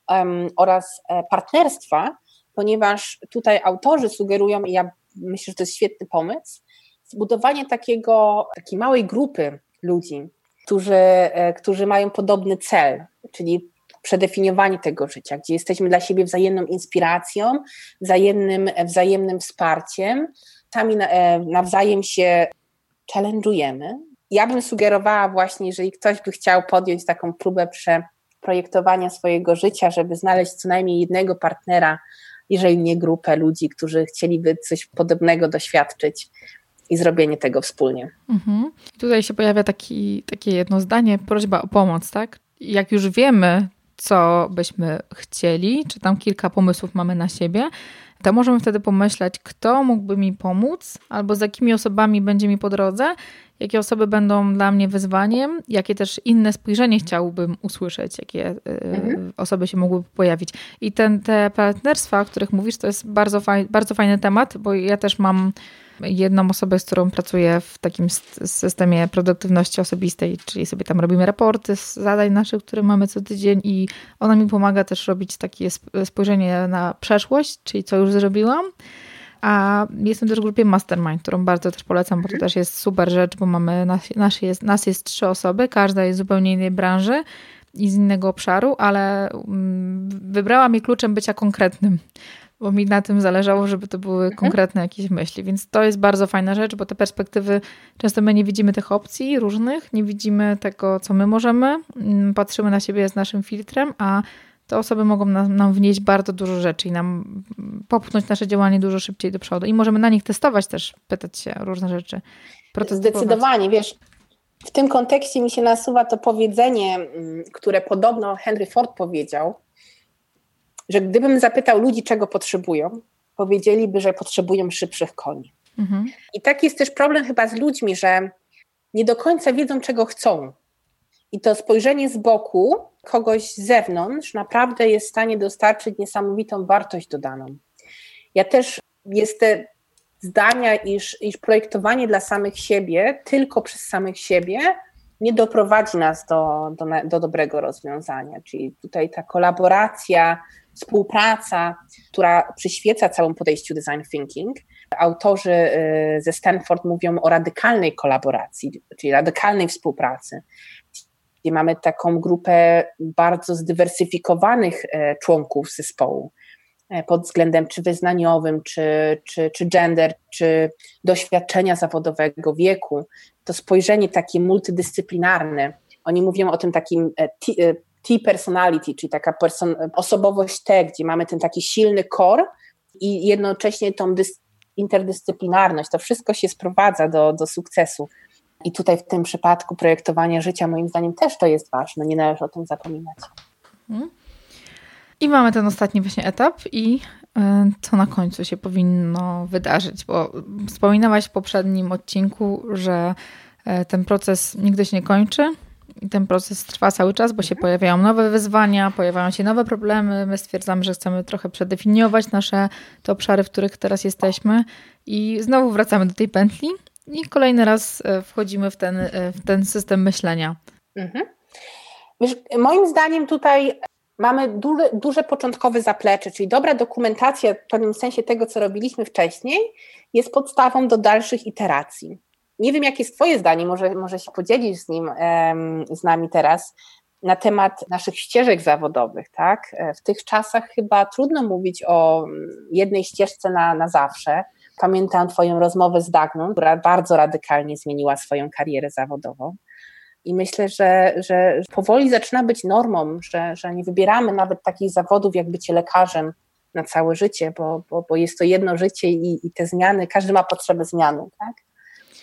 um, oraz e, partnerstwa, ponieważ tutaj autorzy sugerują, i ja myślę, że to jest świetny pomysł, zbudowanie takiego, takiej małej grupy ludzi, którzy, e, którzy mają podobny cel, czyli przedefiniowanie tego życia, gdzie jesteśmy dla siebie wzajemną inspiracją, wzajemnym, wzajemnym wsparciem, sami e, nawzajem się challenge'ujemy. Ja bym sugerowała właśnie, jeżeli ktoś by chciał podjąć taką próbę przeprojektowania swojego życia, żeby znaleźć co najmniej jednego partnera, jeżeli nie grupę ludzi, którzy chcieliby coś podobnego doświadczyć i zrobienie tego wspólnie. Mhm. Tutaj się pojawia taki, takie jedno zdanie, prośba o pomoc, tak? Jak już wiemy, co byśmy chcieli, czy tam kilka pomysłów mamy na siebie, to możemy wtedy pomyśleć, kto mógłby mi pomóc, albo z jakimi osobami będzie mi po drodze, jakie osoby będą dla mnie wyzwaniem, jakie też inne spojrzenie chciałbym usłyszeć, jakie y, mhm. osoby się mogłyby pojawić. I ten, te partnerstwa, o których mówisz, to jest bardzo, faj, bardzo fajny temat, bo ja też mam jedną osobę, z którą pracuję w takim systemie produktywności osobistej, czyli sobie tam robimy raporty z zadań naszych, które mamy co tydzień i ona mi pomaga też robić takie spojrzenie na przeszłość, czyli co już zrobiłam. A jestem też w grupie Mastermind, którą bardzo też polecam, bo to mhm. też jest super rzecz, bo mamy, nas, nas, jest, nas jest trzy osoby, każda jest zupełnie innej branży i z innego obszaru, ale mm, wybrałam jej kluczem bycia konkretnym bo mi na tym zależało, żeby to były mhm. konkretne jakieś myśli. Więc to jest bardzo fajna rzecz, bo te perspektywy, często my nie widzimy tych opcji różnych, nie widzimy tego, co my możemy, mm, patrzymy na siebie z naszym filtrem, a te osoby mogą nam, nam wnieść bardzo dużo rzeczy i nam popchnąć nasze działanie dużo szybciej do przodu. I możemy na nich testować też, pytać się o różne rzeczy. Zdecydowanie, wiesz, w tym kontekście mi się nasuwa to powiedzenie, mm, które podobno Henry Ford powiedział, że gdybym zapytał ludzi, czego potrzebują, powiedzieliby, że potrzebują szybszych koni. Mhm. I taki jest też problem chyba z ludźmi, że nie do końca wiedzą, czego chcą. I to spojrzenie z boku kogoś z zewnątrz naprawdę jest w stanie dostarczyć niesamowitą wartość dodaną. Ja też jestem zdania, iż, iż projektowanie dla samych siebie, tylko przez samych siebie, nie doprowadzi nas do, do, do dobrego rozwiązania. Czyli tutaj ta kolaboracja, współpraca, która przyświeca całemu podejściu design thinking. Autorzy y, ze Stanford mówią o radykalnej kolaboracji, czyli radykalnej współpracy, mamy taką grupę bardzo zdywersyfikowanych e, członków zespołu e, pod względem czy wyznaniowym, czy, czy, czy gender, czy doświadczenia zawodowego, wieku. To spojrzenie takie multidyscyplinarne. Oni mówią o tym takim T-personality, czyli taka person, osobowość T, gdzie mamy ten taki silny core i jednocześnie tą interdyscyplinarność. To wszystko się sprowadza do, do sukcesu. I tutaj w tym przypadku projektowania życia, moim zdaniem, też to jest ważne, nie należy o tym zapominać. Mhm. I mamy ten ostatni właśnie etap i e, co na końcu się powinno wydarzyć, bo wspominałaś w poprzednim odcinku, że e, ten proces nigdy się nie kończy, ten proces trwa cały czas, bo się pojawiają nowe wyzwania, pojawiają się nowe problemy. My stwierdzamy, że chcemy trochę przedefiniować nasze te obszary, w których teraz jesteśmy i znowu wracamy do tej pętli i kolejny raz e, wchodzimy w ten, e, w ten system myślenia. Mhm. Moim zdaniem tutaj mamy duże, duże początkowe zaplecze, czyli dobra dokumentacja w pewnym sensie tego, co robiliśmy wcześniej, jest podstawą do dalszych iteracji. Nie wiem, jakie jest Twoje zdanie, może, może się podzielić z nim, z nami teraz, na temat naszych ścieżek zawodowych, tak? E, w tych czasach chyba trudno mówić o mm, jednej ścieżce na, na zawsze. Pamiętam Twoją rozmowę z Dagną, która bardzo radykalnie zmieniła swoją karierę zawodową. I myślę, że, że powoli zaczyna być normą, że, że nie wybieramy nawet takich zawodów jak bycie lekarzem na całe życie, bo, bo, bo jest to jedno życie i, i te zmiany, każdy ma potrzebę zmiany, tak?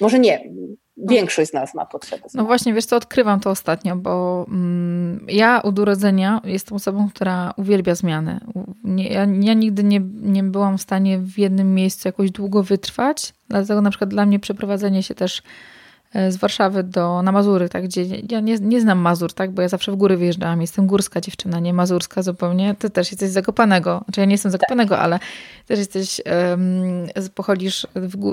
Może nie, większość z nas ma potrzebę. No właśnie, wiesz co, odkrywam to ostatnio, bo mm, ja od urodzenia jestem osobą, która uwielbia zmiany. Nie, ja, ja, nigdy nie, nie byłam w stanie w jednym miejscu jakoś długo wytrwać, dlatego na przykład dla mnie przeprowadzenie się też z Warszawy do, na Mazury, tak, gdzie ja nie, nie znam Mazur, tak, bo ja zawsze w góry wyjeżdżałam, jestem górska dziewczyna, nie mazurska zupełnie, ty też jesteś z Zakopanego, znaczy ja nie jestem z Zakopanego, tak. ale też jesteś, um, pochodzisz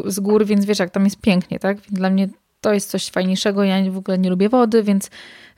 z gór, więc wiesz, jak tam jest pięknie, tak, dla mnie to jest coś fajniejszego, ja w ogóle nie lubię wody, więc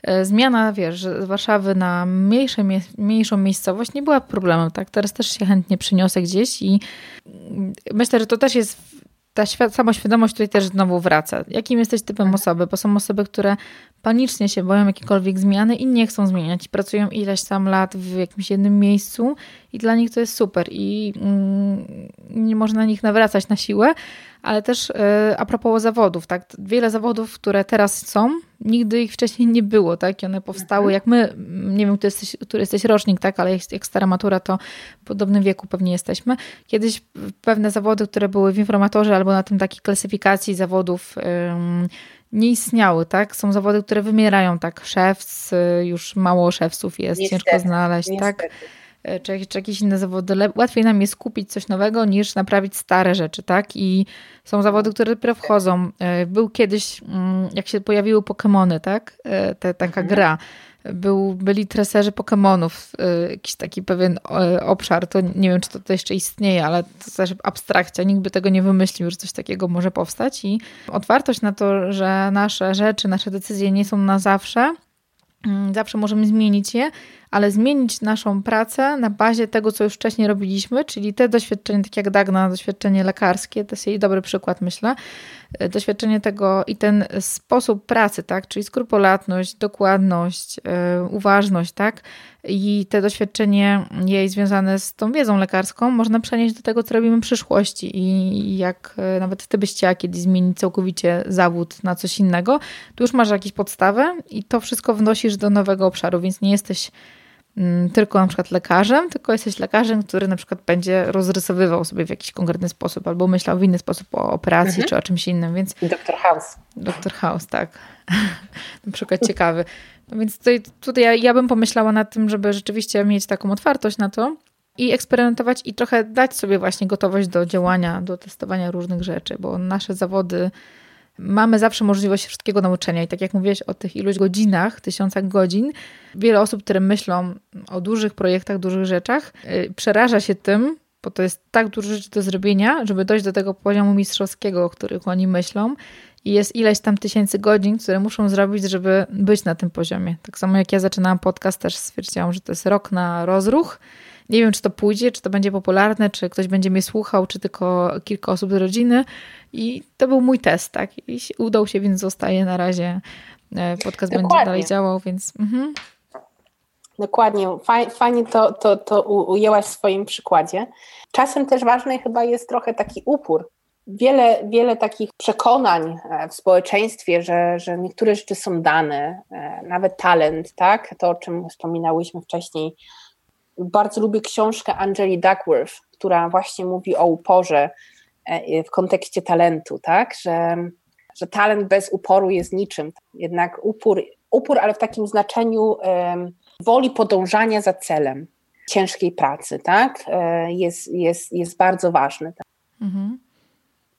e, zmiana, wiesz, z Warszawy na mniejsze, mniejszą miejscowość nie była problemem, tak, teraz też się chętnie przyniosę gdzieś i mm, myślę, że to też jest ta samoświadomość tutaj też znowu wraca. Jakim jesteś typem mhm. osoby? Bo są osoby, które panicznie się boją jakiejkolwiek zmiany i nie chcą zmieniać. Pracują ileś tam lat w jakimś jednym miejscu i dla nich to jest super i mm, nie można na nich nawracać na siłę, ale też e, a propos zawodów, tak, wiele zawodów, które teraz są, nigdy ich wcześniej nie było, tak, i one powstały, mhm. jak my, nie wiem, który jesteś, który jesteś rocznik, tak, ale jak, jak stara matura, to w podobnym wieku pewnie jesteśmy. Kiedyś pewne zawody, które były w informatorze albo na tym takiej klasyfikacji zawodów nie istniały, tak? Są zawody, które wymierają, tak? Szewc, już mało szewców jest, niestety, ciężko znaleźć, tak? niestety. tak? Czy, czy, jakieś inne zawody. Łatwiej nam jest kupić coś nowego niż naprawić stare rzeczy, tak? I są zawody, które dopiero wchodzą. E, był kiedyś, mm, jak się pojawiły Pokémony, tak? Te, taka mhm. gra był, byli treserzy Pokémonów, y, jakiś taki pewien y, obszar, to nie wiem, czy to, to jeszcze istnieje, ale to też abstrakcja, nikt by tego nie wymyślił, że coś takiego może powstać i otwartość na to, że nasze rzeczy, nasze decyzje nie są na zawsze, mm, zawsze możemy zmienić je, ale zmienić naszą pracę na bazie tego, co już wcześniej robiliśmy, czyli te doświadczenia, tak jak Dagna, doświadczenie lekarskie, to jest jej dobry przykład, myślę, e, doświadczenie tego i ten sposób pracy, tak, czyli skrupulatność, dokładność, yy, uważność, tak, i te doświadczenie jej związane z tą wiedzą lekarską można przenieść do tego, co robimy w przyszłości. I jak e, nawet ty byś chciała kiedyś zmienić całkowicie zawód na coś innego, tu już masz jakieś podstawy i to wszystko wnosisz do nowego obszaru, więc nie jesteś tylko na przykład lekarzem, tylko jesteś lekarzem, który na przykład będzie rozrysowywał sobie w jakiś konkretny sposób albo myślał w inny sposób o operacji mhm. czy o czymś innym, więc... Doktor House. Doktor House, tak. (laughs) na przykład ciekawy. No więc tutaj, tutaj ja, ja bym pomyślała nad tym, żeby rzeczywiście mieć taką otwartość na to i eksperymentować i trochę dać sobie właśnie gotowość do działania, do testowania różnych rzeczy, bo nasze zawody mamy zawsze możliwość wszystkiego nauczenia. I tak jak mówiłeś o tych iluś godzinach, tysiącach godzin, wiele osób, które myślą o dużych projektach, dużych rzeczach, yy, przeraża się tym, bo to jest tak dużo rzeczy do zrobienia, żeby dojść do tego poziomu mistrzowskiego, o których oni myślą. I jest ileś tam tysięcy godzin, które muszą zrobić, żeby być na tym poziomie. Tak samo jak ja zaczynałam podcast, też stwierdziłam, że to jest rok na rozruch nie wiem, czy to pójdzie, czy to będzie popularne, czy ktoś będzie mnie słuchał, czy tylko kilka osób z rodziny. I to był mój test, tak? I udał się, więc zostaje na razie. E, podcast Dokładnie. będzie dalej działał, więc. Mhm. Dokładnie. Fajnie to, to, to ujęłaś w swoim przykładzie. Czasem też ważny chyba jest trochę taki upór. Wiele, wiele takich przekonań e, w społeczeństwie, że, że niektóre rzeczy są dane, e, nawet talent, tak? To, o czym wspominałyśmy wcześniej, bardzo lubię książkę Angeli Duckworth, która właśnie mówi o uporze e, w kontekście talentu, tak? Że, że talent bez uporu jest niczym. Jednak upór, upór ale w takim znaczeniu woli podążania za celem ciężkiej pracy, tak? E, jest, jest, jest bardzo ważny. Tak? Mhm.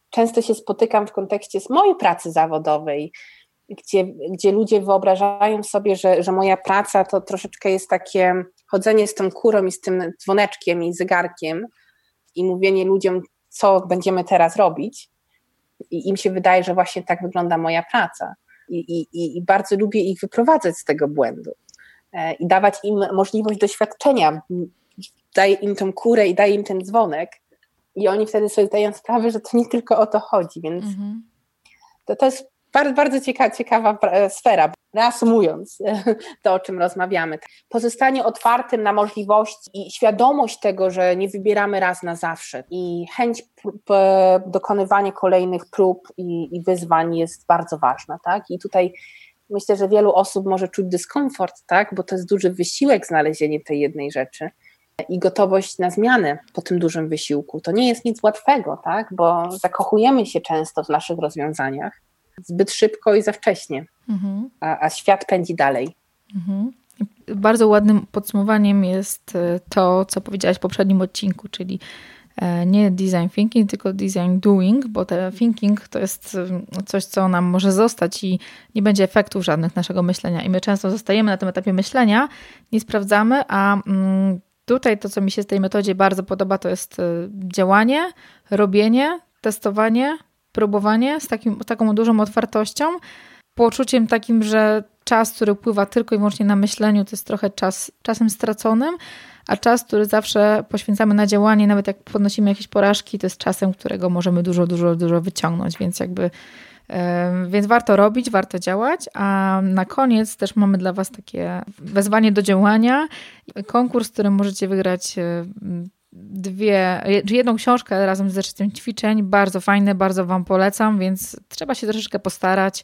Często się spotykam w kontekście z mojej pracy zawodowej, gdzie, gdzie ludzie wyobrażają sobie, że, że moja praca to troszeczkę jest takie chodzenie z tą kurą i z tym dzwoneczkiem i zegarkiem i mówienie ludziom, co będziemy teraz robić. I im się wydaje, że właśnie tak wygląda moja praca. I, i, i bardzo lubię ich wyprowadzać z tego błędu e, i dawać im możliwość doświadczenia. Daję im tą kurę i daję im ten dzwonek, i oni wtedy sobie zdają sprawę, że to nie tylko o to chodzi. Więc mhm. to, to jest bardzo, bardzo ciekawa, ciekawa sfera. Reasumując to, o czym rozmawiamy, pozostanie otwartym na możliwości i świadomość tego, że nie wybieramy raz na zawsze i chęć dokonywania kolejnych prób i, i wyzwań jest bardzo ważna. Tak? I tutaj myślę, że wielu osób może czuć dyskomfort, tak? bo to jest duży wysiłek znalezienie tej jednej rzeczy i gotowość na zmianę po tym dużym wysiłku. To nie jest nic łatwego, tak? bo zakochujemy się często w naszych rozwiązaniach zbyt szybko i za wcześnie, mhm. a, a, świat pędzi dalej. Mhm. Bardzo ładnym podsumowaniem jest e, to, co powiedziałaś w poprzednim odcinku, czyli e, nie design thinking, tylko design doing, bo te thinking to jest e, coś, co nam może zostać i nie będzie efektów żadnych naszego myślenia. I my często zostajemy na tym etapie myślenia, nie sprawdzamy, a mm, tutaj to, co mi się z tej metodzie bardzo podoba, to jest działanie, robienie, testowanie, próbowanie z takim, taką dużą otwartością, poczuciem takim, że czas, który pływa tylko i wyłącznie na myśleniu, to jest trochę czas, czasem straconym, a czas, który zawsze poświęcamy na działanie, nawet jak podnosimy jakieś porażki, to jest czasem, którego możemy dużo, dużo, dużo wyciągnąć, więc jakby więc warto robić, warto działać, a na koniec też mamy dla Was takie wezwanie do działania, konkurs, który możecie wygrać dwie, jedną książkę razem z zeszytem ćwiczeń. Bardzo fajne, bardzo Wam polecam, więc trzeba się troszeczkę postarać.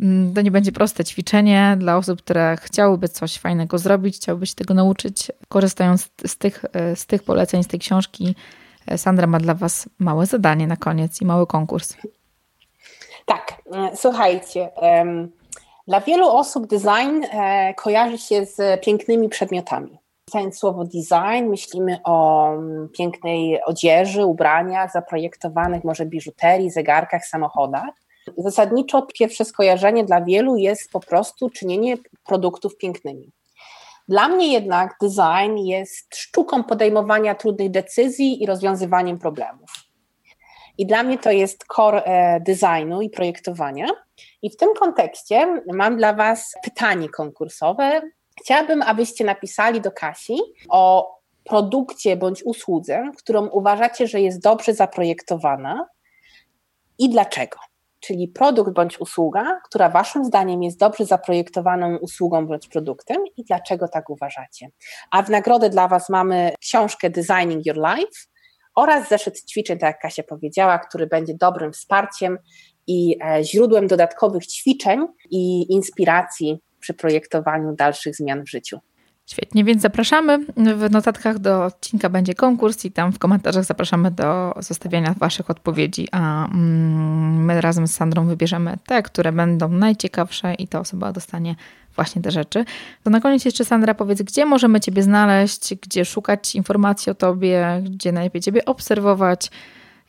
Mm, to nie będzie proste ćwiczenie dla osób, które chciałyby coś fajnego zrobić, chciałyby się tego nauczyć. Korzystając z tych, z tych poleceń, z tej książki, Sandra ma dla Was małe zadanie na koniec i mały konkurs. Tak, e, słuchajcie. Dla wielu osób design e, kojarzy się z pięknymi przedmiotami. Czytając słowo design, myślimy o mm, pięknej odzieży, ubraniach zaprojektowanych, może biżuterii, zegarkach, samochodach. Zasadniczo pierwsze skojarzenie dla wielu jest po prostu czynienie produktów pięknymi. Dla mnie jednak design jest sztuką podejmowania trudnych decyzji i rozwiązywaniem problemów. I dla mnie to jest core e, designu i projektowania. I w tym kontekście mam dla Was pytanie konkursowe. Chciałabym, abyście napisali do Kasi o produkcie bądź usłudze, którą uważacie, że jest dobrze zaprojektowana i dlaczego. Czyli produkt bądź usługa, która Waszym zdaniem jest dobrze zaprojektowaną usługą bądź produktem i dlaczego tak uważacie. A w nagrodę dla Was mamy książkę Designing Your Life oraz zeszyt ćwiczeń, tak jak Kasia powiedziała, który będzie dobrym wsparciem i e, źródłem dodatkowych ćwiczeń i inspiracji przy projektowaniu dalszych zmian w życiu. Świetnie, więc zapraszamy. W notatkach do odcinka będzie konkurs i tam w komentarzach zapraszamy do zostawiania Waszych odpowiedzi, a mm, my razem z Sandrą wybierzemy te, które będą najciekawsze i ta osoba dostanie właśnie te rzeczy. To na koniec jeszcze Sandra powiedz, gdzie możemy Ciebie znaleźć, gdzie szukać informacji o Tobie, gdzie najlepiej Ciebie obserwować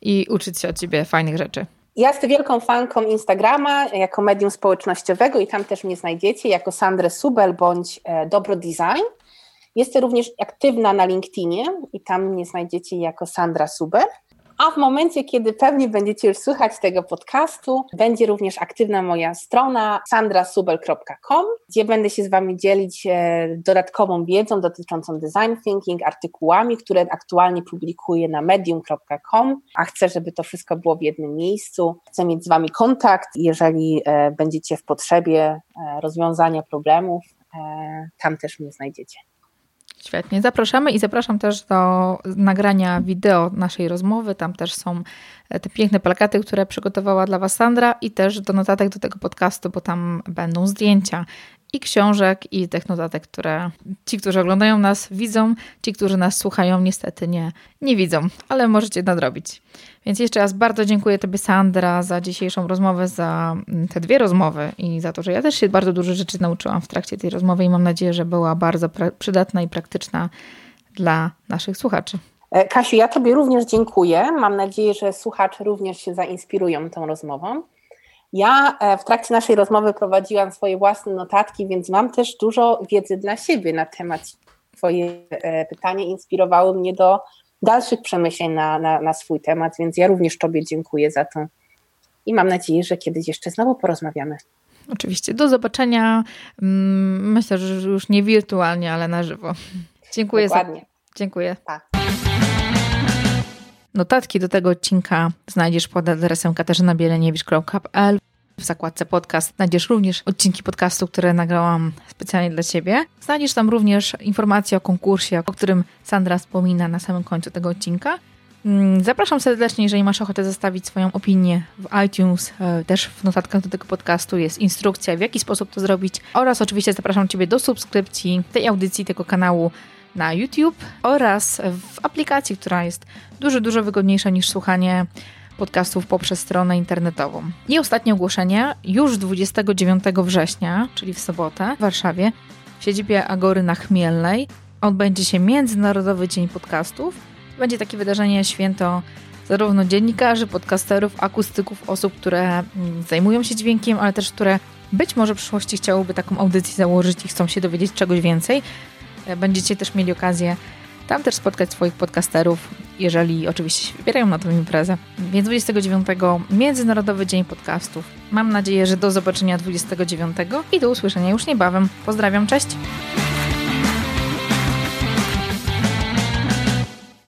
i uczyć się od Ciebie fajnych rzeczy. Ja jestem wielką fanką Instagrama jako medium społecznościowego i tam też mnie znajdziecie jako Sandrę Subel bądź e, Dobro Design. Jestem również aktywna na LinkedInie i tam mnie znajdziecie jako Sandra Subel. A w momencie, kiedy pewnie będziecie już słuchać tego podcastu, będzie również aktywna moja strona sandrasubel.com, gdzie będę się z Wami dzielić e, dodatkową wiedzą dotyczącą design thinking, artykułami, które aktualnie publikuję na medium.com, a chcę, żeby to wszystko było w jednym miejscu. Chcę mieć z Wami kontakt, jeżeli e, będziecie w potrzebie e, rozwiązania problemów, tam też mnie znajdziecie. Świetnie, zapraszamy i zapraszam też do nagrania wideo naszej rozmowy. Tam też są e, te piękne plakaty, które przygotowała dla Was Sandra i też do notatek do tego podcastu, bo tam będą zdjęcia i książek, i tych notatek, które ci, którzy oglądają nas, widzą, ci, którzy nas słuchają, niestety nie, nie widzą, ale możecie nadrobić. Więc jeszcze raz bardzo dziękuję Tobie, Sandra, za dzisiejszą rozmowę, za mm, te dwie rozmowy i za to, że ja też się bardzo dużo rzeczy nauczyłam w trakcie tej rozmowy i mam nadzieję, że była bardzo przydatna i praktyczna dla naszych słuchaczy. E, Kasiu, ja Tobie również dziękuję. Mam nadzieję, że słuchacze również się zainspirują tą rozmową. Ja e, w trakcie naszej rozmowy prowadziłam swoje własne notatki, więc mam też dużo wiedzy dla siebie na temat. Twoje e, pytanie inspirowało mnie do dalszych przemyśleń na, na, na swój temat, więc ja również Tobie dziękuję za to i mam nadzieję, że kiedyś jeszcze znowu porozmawiamy. Oczywiście. Do zobaczenia. Mm, myślę, że już nie wirtualnie, ale na żywo. Dziękuję. Dokładnie. Za... Dziękuję. Pa. Notatki do tego odcinka znajdziesz pod adresem katarzynabiereniewicz.pl w zakładce podcast znajdziesz również odcinki podcastu, które nagrałam specjalnie dla Ciebie. Znajdziesz tam również informacje o konkursie, o którym Sandra wspomina na samym końcu tego odcinka. Mm, zapraszam serdecznie, jeżeli masz ochotę zostawić swoją opinię w iTunes, e, też w notatkach do tego podcastu jest instrukcja, w jaki sposób to zrobić. Oraz oczywiście zapraszam Ciebie do subskrypcji tej audycji, tego kanału na YouTube oraz w aplikacji, która jest dużo, dużo wygodniejsza niż słuchanie podcastów poprzez stronę internetową. I ostatnie ogłoszenie, już 29 września, czyli w sobotę w Warszawie, w siedzibie Agory na Chmielnej odbędzie się Międzynarodowy Dzień Podcastów. Będzie takie wydarzenie, święto zarówno dziennikarzy, podcasterów, akustyków, osób, które mm, zajmują się dźwiękiem, ale też które być może w przyszłości chciałyby taką audycję założyć i chcą się dowiedzieć czegoś więcej. E, będziecie też mieli okazję tam też spotkać swoich podcasterów, jeżeli oczywiście się wybierają na tę imprezę. Więc 29 Międzynarodowy Dzień Podcastów. Mam nadzieję, że do zobaczenia 29 i do usłyszenia już niebawem. Pozdrawiam, cześć!